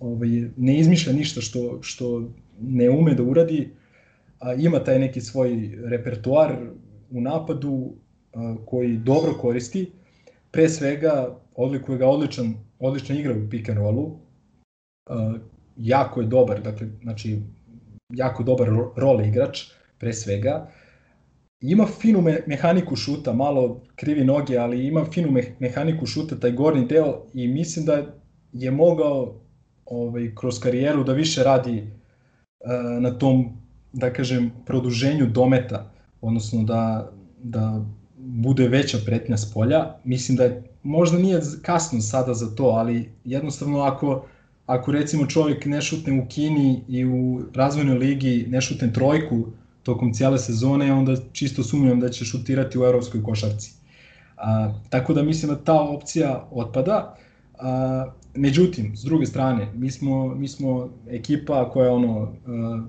ovaj, ne izmišlja ništa što, što ne ume da uradi, a ima taj neki svoj repertoar u napadu, koji dobro koristi. Pre svega odlikuje ga odličan, odlična igra u pick and rollu. Jako je dobar, dakle, znači jako dobar rol igrač pre svega. Ima finu me, mehaniku šuta, malo krivi noge, ali ima finu me, mehaniku šuta, taj gornji deo i mislim da je mogao ovaj, kroz karijeru da više radi uh, na tom, da kažem, produženju dometa, odnosno da, da bude veća pretnja s polja. Mislim da je, možda nije kasno sada za to, ali jednostavno ako, ako recimo čovjek ne šutne u Kini i u razvojnoj ligi ne šutne trojku tokom cijele sezone, onda čisto sumnjam da će šutirati u evropskoj košarci. A, tako da mislim da ta opcija otpada. A, međutim, s druge strane, mi smo, mi smo ekipa koja ono, uh,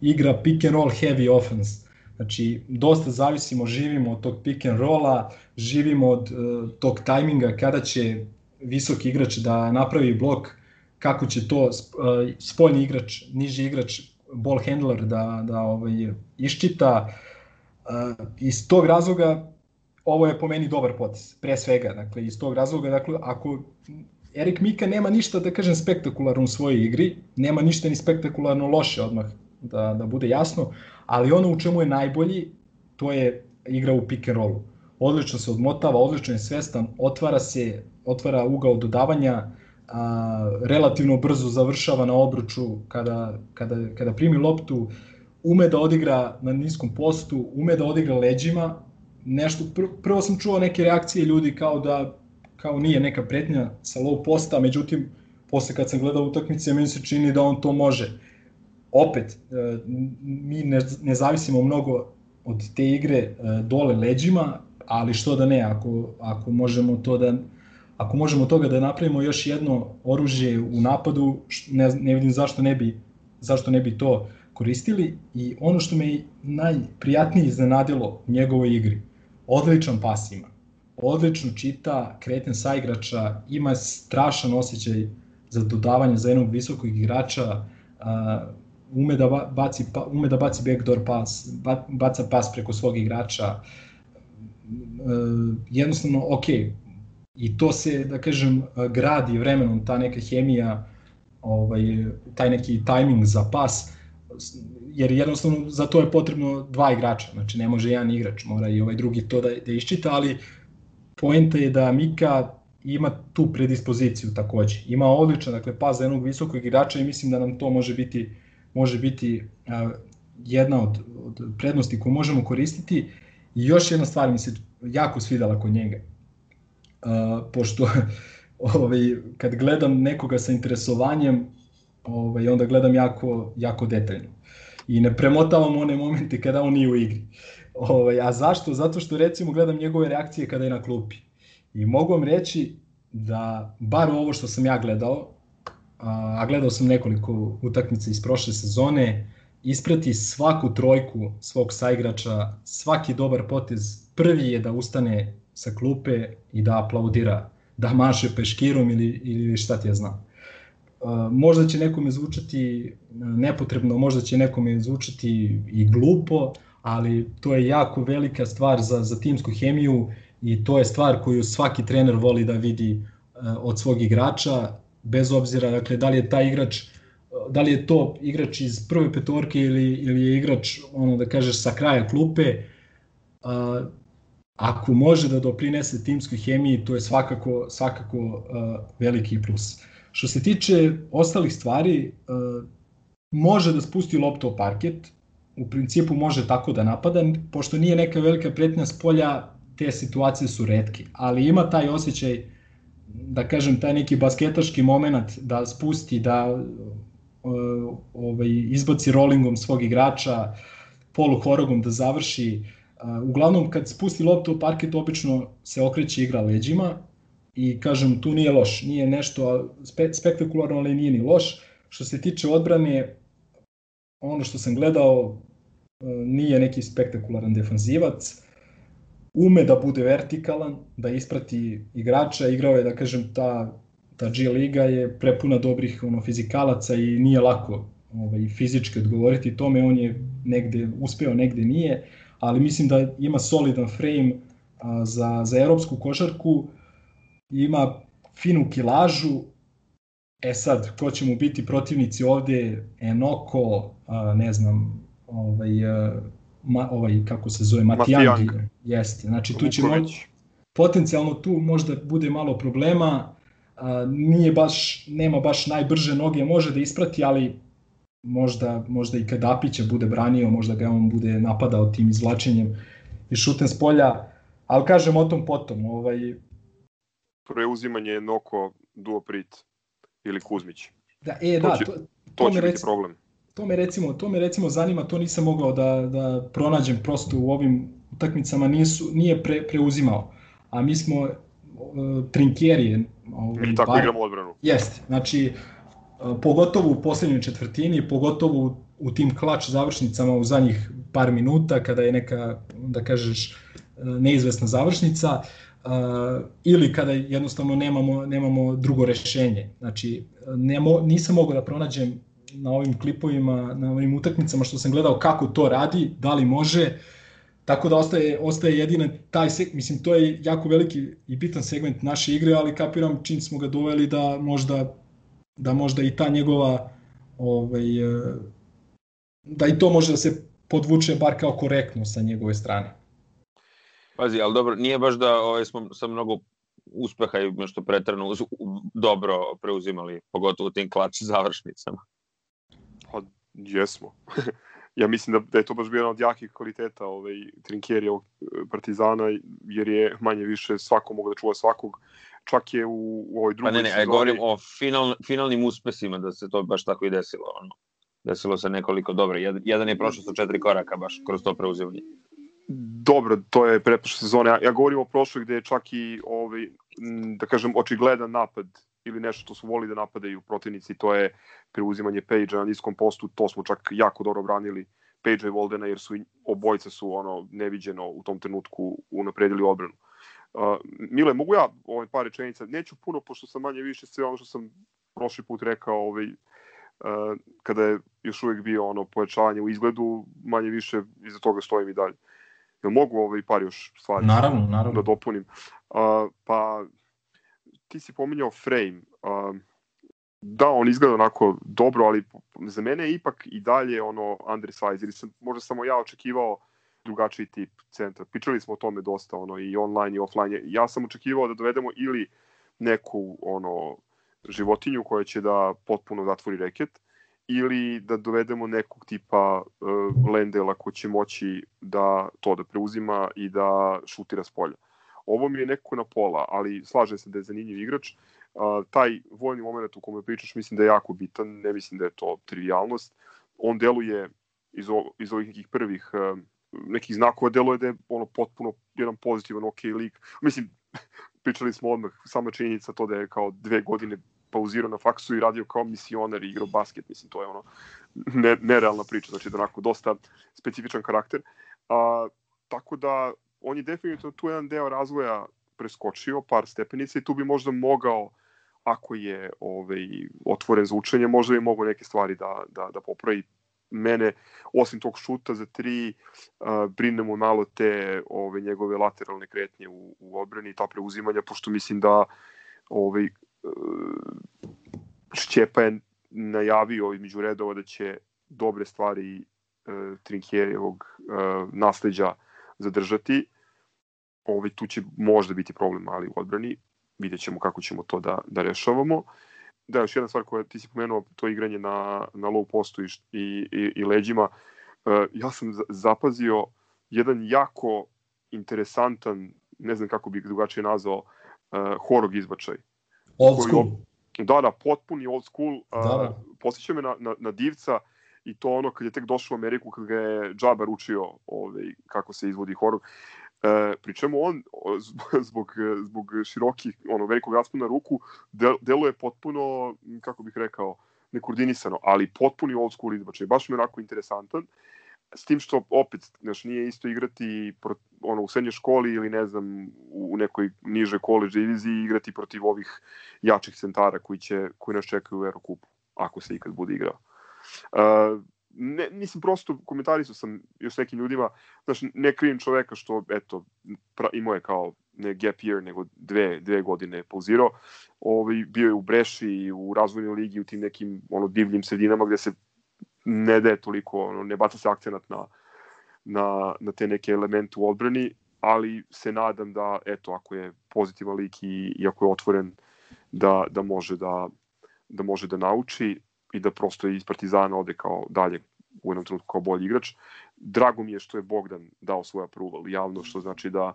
igra pick and roll heavy offense. Znači, dosta zavisimo, živimo od tog pick and rolla, živimo od uh, tog tajminga kada će visoki igrač da napravi blok, kako će to uh, spoljni igrač, niži igrač, ball handler da, da ovaj, iščita. Uh, iz tog razloga ovo je po meni dobar potes, pre svega, dakle, iz tog razloga, dakle, ako Erik Mika nema ništa, da kažem, spektakularno u svojoj igri, nema ništa ni spektakularno loše odmah, da, da bude jasno, ali ono u čemu je najbolji, to je igra u pick and rollu. Odlično se odmotava, odlično je svestan, otvara se, otvara ugao dodavanja, a, relativno brzo završava na obruču kada, kada, kada primi loptu, ume da odigra na niskom postu, ume da odigra leđima, nešto, pr prvo sam čuo neke reakcije ljudi kao da kao nije neka pretnja sa low posta, međutim, posle kad sam gledao utakmice, meni se čini da on to može. Opet, e, mi ne, ne zavisimo mnogo od te igre e, dole leđima, ali što da ne, ako, ako možemo to da ako možemo toga da napravimo još jedno oružje u napadu, ne, ne vidim zašto ne bi zašto ne bi to koristili i ono što me najprijatnije iznenadilo u njegovoj igri, odličan pas ima odlično čita kreten saigrača, ima strašan osjećaj za dodavanje za jednog visokog igrača, ume da baci pa, ume da baci backdoor pas, ba, baca pas preko svog igrača. Uh, jednostavno ok. I to se da kažem gradi vremenom ta neka hemija, ovaj taj neki tajming za pas jer jednostavno za to je potrebno dva igrača, znači ne može jedan igrač, mora i ovaj drugi to da, da iščita, ali poenta je da Mika ima tu predispoziciju takođe. Ima odličan, dakle, pas za jednog visokog igrača i mislim da nam to može biti, može biti a, jedna od, od prednosti koju možemo koristiti. I još jedna stvar mi se jako svidala kod njega. Pošto ovaj, kad gledam nekoga sa interesovanjem, ovaj, onda gledam jako, jako detaljno. I ne premotavam one momente kada on nije u igri. Ovaj, a zašto? Zato što recimo gledam njegove reakcije kada je na klupi. I mogu vam reći da bar ovo što sam ja gledao, a gledao sam nekoliko utakmica iz prošle sezone, isprati svaku trojku svog saigrača, svaki dobar potez, prvi je da ustane sa klupe i da aplaudira, da maše peškirom ili, ili šta ti ja znam. Možda će nekome zvučati nepotrebno, možda će nekome zvučati i glupo, ali to je jako velika stvar za, za timsku hemiju i to je stvar koju svaki trener voli da vidi uh, od svog igrača, bez obzira dakle, da li je taj igrač da li je to igrač iz prve petorke ili, ili je igrač ono da kažeš sa kraja klupe ako može da doprinese timskoj hemiji to je svakako svakako uh, veliki plus što se tiče ostalih stvari uh, može da spusti loptu o parket u principu može tako da napada, pošto nije neka velika pretnja s polja, te situacije su redke, ali ima taj osjećaj, da kažem, taj neki basketaški moment da spusti, da ovaj, izbaci rollingom svog igrača, polu horogom da završi. Uglavnom, kad spusti loptu u parket, obično se okreće igra leđima i kažem, tu nije loš, nije nešto spe, spektakularno, ali nije ni loš. Što se tiče odbrane, ono što sam gledao, e, nije neki spektakularan defanzivac, ume da bude vertikalan, da isprati igrača, igrao je, da kažem, ta, ta G liga je prepuna dobrih ono, fizikalaca i nije lako ovaj, fizički odgovoriti tome, on je negde uspeo, negde nije, ali mislim da ima solidan frame, a, za, za evropsku košarku, ima finu kilažu, e sad, ko će mu biti protivnici ovde, Enoko, a, ne znam, ovaj, a, ma, ovaj, kako se zove, Matijangi, jeste, znači tu će mo, potencijalno tu možda bude malo problema, a, nije baš, nema baš najbrže noge, može da isprati, ali možda, možda i kada Apića bude branio, možda ga on bude napadao tim izvlačenjem i šutem s polja, ali kažem o tom potom. Ovaj... Preuzimanje Noko Duoprit ili Kuzmić. Da, e, to da, će, to, to, to će biti problem. To me recimo, to me recimo zanima, to nisam mogao da, da pronađem prosto u ovim utakmicama, nisu, nije pre, preuzimao. A mi smo uh, trinkjerije. Ovaj, mi tako bar, igramo odbranu. Jeste, znači pogotovo u poslednjoj četvrtini, pogotovo u tim klač završnicama u zadnjih par minuta kada je neka, da kažeš, neizvesna završnica ili kada jednostavno nemamo, nemamo drugo rešenje. Znači, nemo, nisam mogao da pronađem na ovim klipovima, na ovim utakmicama što sam gledao kako to radi, da li može, Tako da ostaje, ostaje jedina taj mislim to je jako veliki i bitan segment naše igre, ali kapiram čim smo ga doveli da možda da možda i ta njegova ovaj, e, da i to može da se podvuče bar kao korektno sa njegove strane. Pazi, ali dobro, nije baš da ovaj, smo sa mnogo uspeha i nešto pretrano uz, dobro preuzimali, pogotovo u tim klač završnicama. Pa, jesmo. ja mislim da, da je to baš bio jedan od jakih kvaliteta ovaj, trinkjeri ovog e, Partizana, jer je manje više svako mogu da čuva svakog čak je u, u ovoj drugoj Pa ne, ne, sezoni... govorim o final, finalnim uspesima da se to baš tako i desilo. Ono. Desilo se nekoliko dobro. Jedan je prošao sa četiri koraka baš kroz to preuzivanje. Dobro, to je pretprošle sezone. Ja, ja govorim o prošloj gde je čak i ovaj, da kažem, očigledan napad ili nešto što su volili da napadaju protivnici, to je preuzimanje Page na niskom postu, to smo čak jako dobro branili Page i Voldena, jer su obojca su ono neviđeno u tom trenutku unapredili odbranu. Uh, Mile, mogu ja ovaj par rečenica? Neću puno, pošto sam manje više sve ono što sam prošli put rekao ovaj, uh, kada je još uvek bio ono pojačavanje u izgledu, manje više iza toga stojim i dalje. Jel mogu ovaj par još stvari naravno, naravno. da dopunim? Uh, pa, ti si pominjao frame. Uh, da, on izgleda onako dobro, ali za mene je ipak i dalje ono undersize, ili sam možda samo ja očekivao uh, drugačiji tip centra. Pričali smo o tome dosta, ono, i online i offline. Ja sam očekivao da dovedemo ili neku ono životinju koja će da potpuno zatvori reket, ili da dovedemo nekog tipa uh, Lendela ko će moći da to da preuzima i da šutira s polja. Ovo mi je nekako na pola, ali slažem se da je zanimljiv igrač. Uh, taj vojni moment u kome pričaš mislim da je jako bitan, ne mislim da je to trivialnost. On deluje iz, o, iz ovih nekih prvih uh, nekih znakova deluje da je ono potpuno jedan pozitivan ok lik. Mislim, pričali smo odmah, sama činjenica to da je kao dve godine pauzirao na faksu i radio kao misioner i igrao basket, mislim, to je ono ne, nerealna priča, znači da onako dosta specifičan karakter. A, tako da, on je definitivno tu jedan deo razvoja preskočio par stepenica i tu bi možda mogao ako je ovaj, otvoren za učenje, možda bi mogao neke stvari da, da, da popravi mene, osim tog šuta za tri, uh, brinemo malo te ove, njegove lateralne kretnje u, u odbrani i ta preuzimanja, pošto mislim da ovaj, uh, Šćepa je najavio između redova da će dobre stvari uh, Trinkjerijevog uh, nasleđa zadržati. Ovaj, tu će možda biti problem, ali u odbrani vidjet ćemo kako ćemo to da, da rešavamo. Uh, da, još jedna stvar koja ti si pomenuo, to igranje na, na low postu i, i, i, leđima. Uh, ja sam zapazio jedan jako interesantan, ne znam kako bih drugačije nazvao, uh, horog izbačaj. Old school. Da, da, potpuni old school. Uh, da, da. Posjeća me na, na, na divca i to ono kad je tek došao u Ameriku, kad ga je Džabar učio ovaj, kako se izvodi horog. E, pri čemu on zbog, zbog širokih, ono, velikog raspona ruku del, deluje potpuno, kako bih rekao, nekoordinisano, ali potpuni old school izbačaj. Baš mi onako interesantan. S tim što opet, znaš, nije isto igrati pro, ono, u srednjoj školi ili ne znam, u nekoj nižoj college diviziji igrati protiv ovih jačih centara koji, će, koji nas čekaju u Eurocupu, ako se ikad bude igrao. Uh, ne, nisam prosto komentarisao sam još nekim ljudima, znaš, ne krivim čoveka što, eto, pra, imao je kao ne gap year, nego dve, dve godine pauzirao. Ovaj, bio je u Breši i u razvojnoj ligi u tim nekim ono, divljim sredinama gde se ne daje toliko, ono, ne baca se akcenat na, na, na te neke elemente u odbrani, ali se nadam da, eto, ako je pozitivan lik i, i ako je otvoren, da, da može da, da može da nauči i da prosto iz Partizana ode kao dalje u jednom trenutku kao bolji igrač. Drago mi je što je Bogdan dao svoj approval javno, što znači da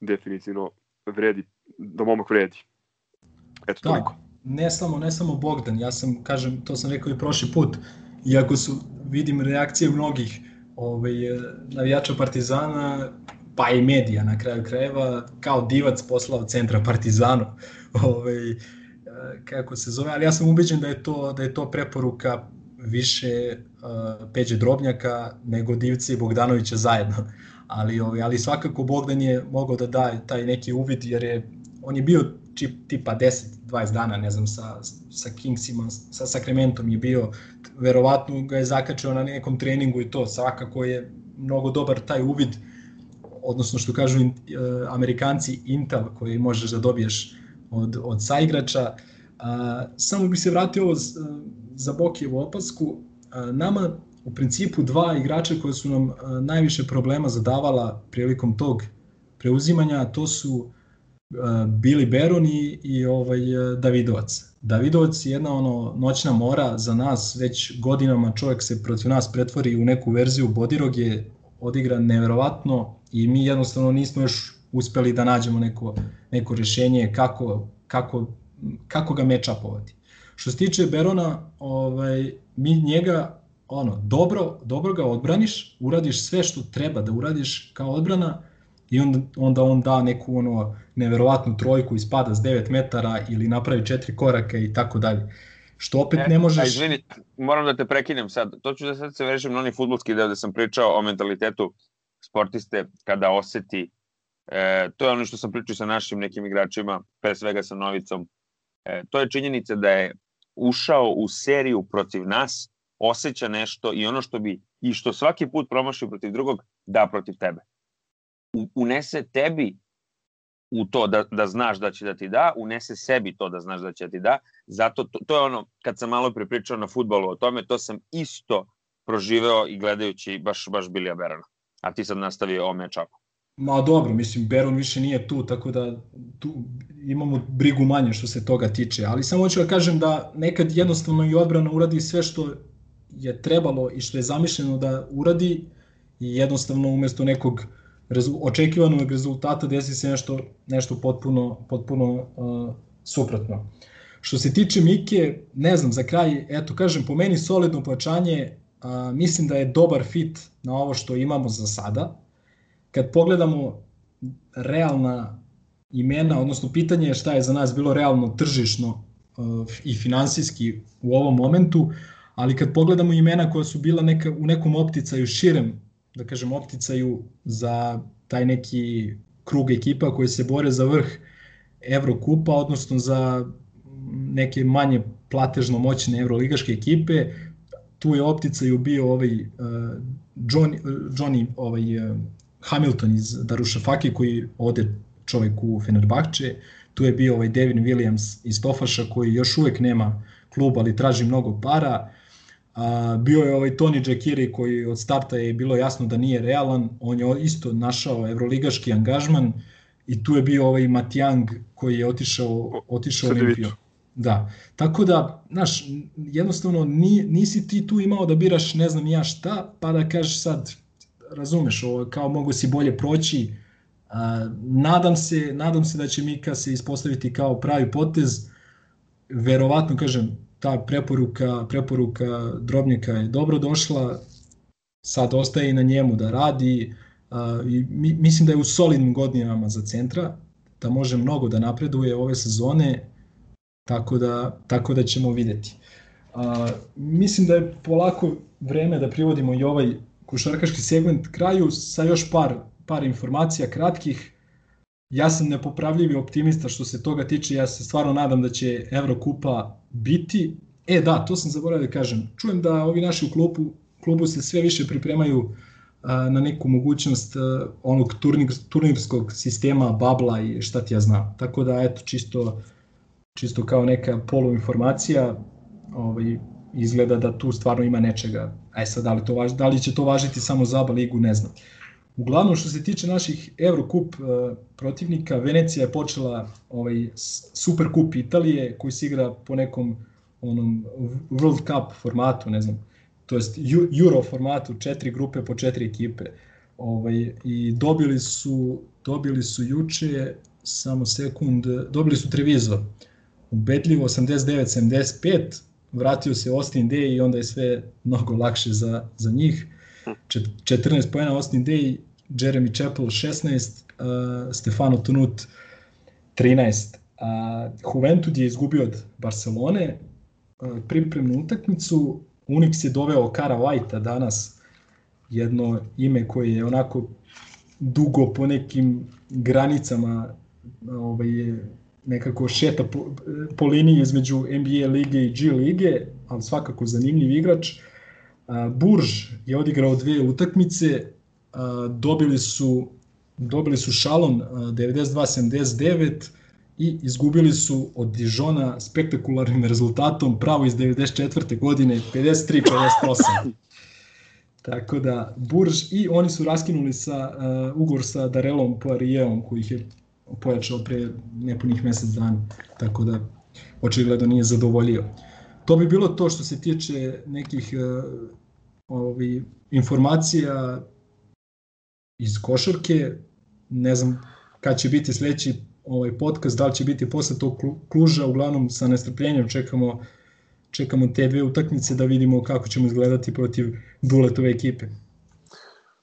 definitivno vredi, da momak vredi. Eto, da, toliko. Ne samo, ne samo Bogdan, ja sam, kažem, to sam rekao i prošli put, iako su, vidim reakcije mnogih ovaj, navijača Partizana, pa i medija na kraju krajeva, kao divac poslao centra Partizanu. Ovaj, kako se zove, ali ja sam ubeđen da je to, da je to preporuka više uh, Peđe Drobnjaka nego Divce i Bogdanovića zajedno. Ali, ovaj, ali svakako Bogdan je mogao da da taj neki uvid jer je on je bio čip, tipa 10-20 dana, ne znam, sa, sa Kingsima, sa Sacramentom je bio, verovatno ga je zakačio na nekom treningu i to, svakako je mnogo dobar taj uvid, odnosno što kažu in, Amerikanci Intel koji možeš da dobiješ od, od saigrača. A, samo bih se vratio ovo za Bokijevu opasku. A, nama u principu dva igrača koje su nam a, najviše problema zadavala prilikom tog preuzimanja, to su a, Billy Beron i, i ovaj, Davidovac. Davidovac je jedna ono noćna mora za nas, već godinama čovjek se protiv nas pretvori u neku verziju Bodiroge, odigra neverovatno i mi jednostavno nismo još uspeli da nađemo neko, neko rešenje kako, kako, kako ga mečapovati. Što se tiče Berona, ovaj, mi njega ono, dobro, dobro ga odbraniš, uradiš sve što treba da uradiš kao odbrana i onda, onda on da neku ono neverovatnu trojku ispada s 9 metara ili napravi četiri koraka i tako dalje. Što opet e, ne možeš... A izvini, moram da te prekinem sad. To ću da sad se vežem na onaj futbolski deo da sam pričao o mentalitetu sportiste kada oseti E, to je ono što sam pričao sa našim nekim igračima, pre svega sa Novicom. E, to je činjenica da je ušao u seriju protiv nas, osjeća nešto i ono što bi, i što svaki put promaši protiv drugog, da protiv tebe. U, unese tebi u to da, da znaš da će da ti da, unese sebi to da znaš da će da ti da. Zato to, to je ono, kad sam malo pripričao na futbolu o tome, to sam isto proživeo i gledajući baš, baš Bilija Berana. A ti sad nastavio o mečapu. Ma dobro, mislim, Beron više nije tu, tako da tu imamo brigu manje što se toga tiče. Ali samo hoću da kažem da nekad jednostavno i odbrana uradi sve što je trebalo i što je zamišljeno da uradi i jednostavno umesto nekog očekivanog rezultata desi se nešto, nešto potpuno, potpuno uh, suprotno. Što se tiče Mike, ne znam, za kraj, eto, kažem, po meni solidno pojačanje, uh, mislim da je dobar fit na ovo što imamo za sada, kad pogledamo realna imena, odnosno pitanje je šta je za nas bilo realno tržišno uh, i finansijski u ovom momentu, ali kad pogledamo imena koja su bila neka, u nekom opticaju širem, da kažem opticaju za taj neki krug ekipa koji se bore za vrh Evrokupa, odnosno za neke manje platežno moćne evroligaške ekipe, tu je opticaju bio ovaj uh, Johnny, Johnny ovaj, Hamilton iz Darušafake koji ode čovek u Fenerbahče, tu je bio ovaj Devin Williams iz Tofaša koji još uvek nema klub, ali traži mnogo para. A, bio je ovaj Toni Džakiri koji od starta je bilo jasno da nije realan, on je isto našao evroligaški angažman i tu je bio ovaj Matjang koji je otišao, otišao Olimpiju. Da, tako da, znaš, jednostavno ni, nisi ti tu imao da biraš ne znam ja šta, pa da kažeš sad razumeš, ovo, kao mogu si bolje proći. A, nadam, se, nadam se da će Mika se ispostaviti kao pravi potez. Verovatno, kažem, ta preporuka, preporuka Drobnjaka je dobro došla, sad ostaje i na njemu da radi. A, i mi, mislim da je u solidnim godinama za centra, da može mnogo da napreduje ove sezone, tako da, tako da ćemo videti. A, mislim da je polako vreme da privodimo i ovaj košarkaški segment kraju sa još par, par informacija kratkih. Ja sam nepopravljivi optimista što se toga tiče, ja se stvarno nadam da će Evrokupa biti. E da, to sam zaboravio da kažem. Čujem da ovi naši u klupu klubu se sve više pripremaju na neku mogućnost onog turnir, turnirskog sistema, babla i šta ti ja znam. Tako da, eto, čisto, čisto kao neka poluinformacija, ovaj, izgleda da tu stvarno ima nečega. Aj sad, da li, to važi, da li će to važiti samo za ABA ligu, ne znam. Uglavnom, što se tiče naših Eurocup uh, protivnika, Venecija je počela ovaj Super Kup Italije, koji se igra po nekom onom World Cup formatu, ne znam, to jest Euro formatu, četiri grupe po četiri ekipe. Ovaj, I dobili su, dobili su juče, samo sekund, dobili su Treviso. Ubedljivo 89-75, vratio se Austin Day i onda je sve mnogo lakše za, za njih. 14 pojena Austin Day, Jeremy Chappell 16, uh, Stefano Tunut 13. Uh, Juventud je izgubio od Barcelone uh, pripremnu utakmicu, Unix je doveo Kara Whitea danas, jedno ime koje je onako dugo po nekim granicama ovaj, nekako šeta po, po liniji između NBA lige i G lige, ali svakako zanimljiv igrač. Burž je odigrao dve utakmice, dobili su dobili su šalon 92-79 i izgubili su od Dijona spektakularnim rezultatom pravo iz 94. godine 53-58. Tako da Burž i oni su raskinuli sa uh, ugovor sa Darelom Poirijevom koji ih je pojačao pre nepunih mesec dana, tako da očigledno nije zadovoljio. To bi bilo to što se tiče nekih uh, ovi, informacija iz košarke, ne znam kad će biti sledeći ovaj podcast, da li će biti posle tog Kluža, uglavnom sa nestrpljenjem čekamo čekamo dve utakmice da vidimo kako ćemo izgledati protiv Duletove ekipe.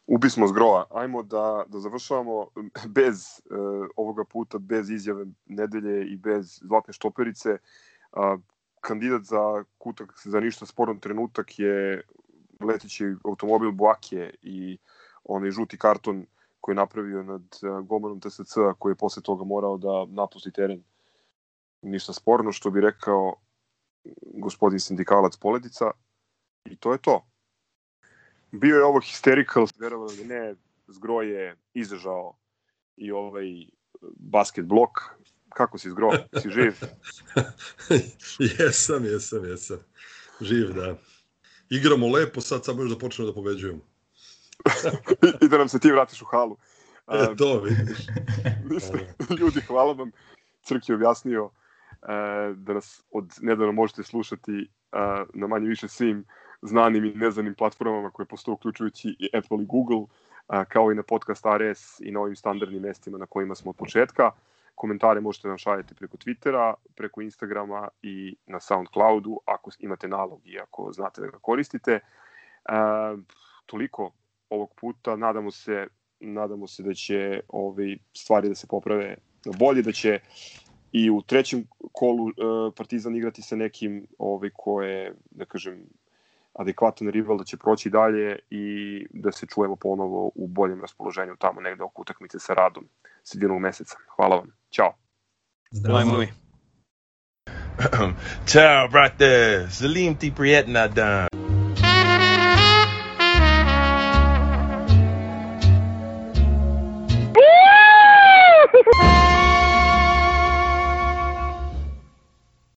Ubismo zgroa. Ajmo da, da završavamo bez uh, ovoga puta, bez izjave nedelje i bez zlatne štoperice. Uh, kandidat za kutak za ništa sporan trenutak je leteći automobil Boake i onaj žuti karton koji je napravio nad uh, golmanom TSC, koji je posle toga morao da napusti teren. Ništa sporno, što bi rekao gospodin sindikalac Poledica. I to je to bio je ovo hysterical, verovali da ne, Zgro je izdržao i ovaj basket blok. Kako si Zgro? Si živ? jesam, jesam, jesam. Živ, da. Igramo lepo, sad samo još da počnemo da pobeđujemo. I da nam se ti vratiš u halu. E, to vidiš. Ništa, ljudi, hvala vam. Crk je objasnio e, da nas od nedavno možete slušati e, na manje više svim znanim i neznanim platformama koje postoje uključujući i Apple i Google, kao i na podcast RS i na ovim standardnim mestima na kojima smo od početka. Komentare možete nam šaljati preko Twittera, preko Instagrama i na Soundcloudu ako imate nalog i ako znate da ga koristite. E, toliko ovog puta, nadamo se nadamo se da će ove stvari da se poprave na bolje, da će i u trećem kolu e, Partizan igrati sa nekim ovaj ko je, da kažem, adekvatan rival da će proći dalje i da se čujemo ponovo u boljem raspoloženju tamo negde oko utakmice sa radom sredinog meseca. Hvala vam. Ćao. Zdravo. Ciao, brate. Salim ti prijetna dan.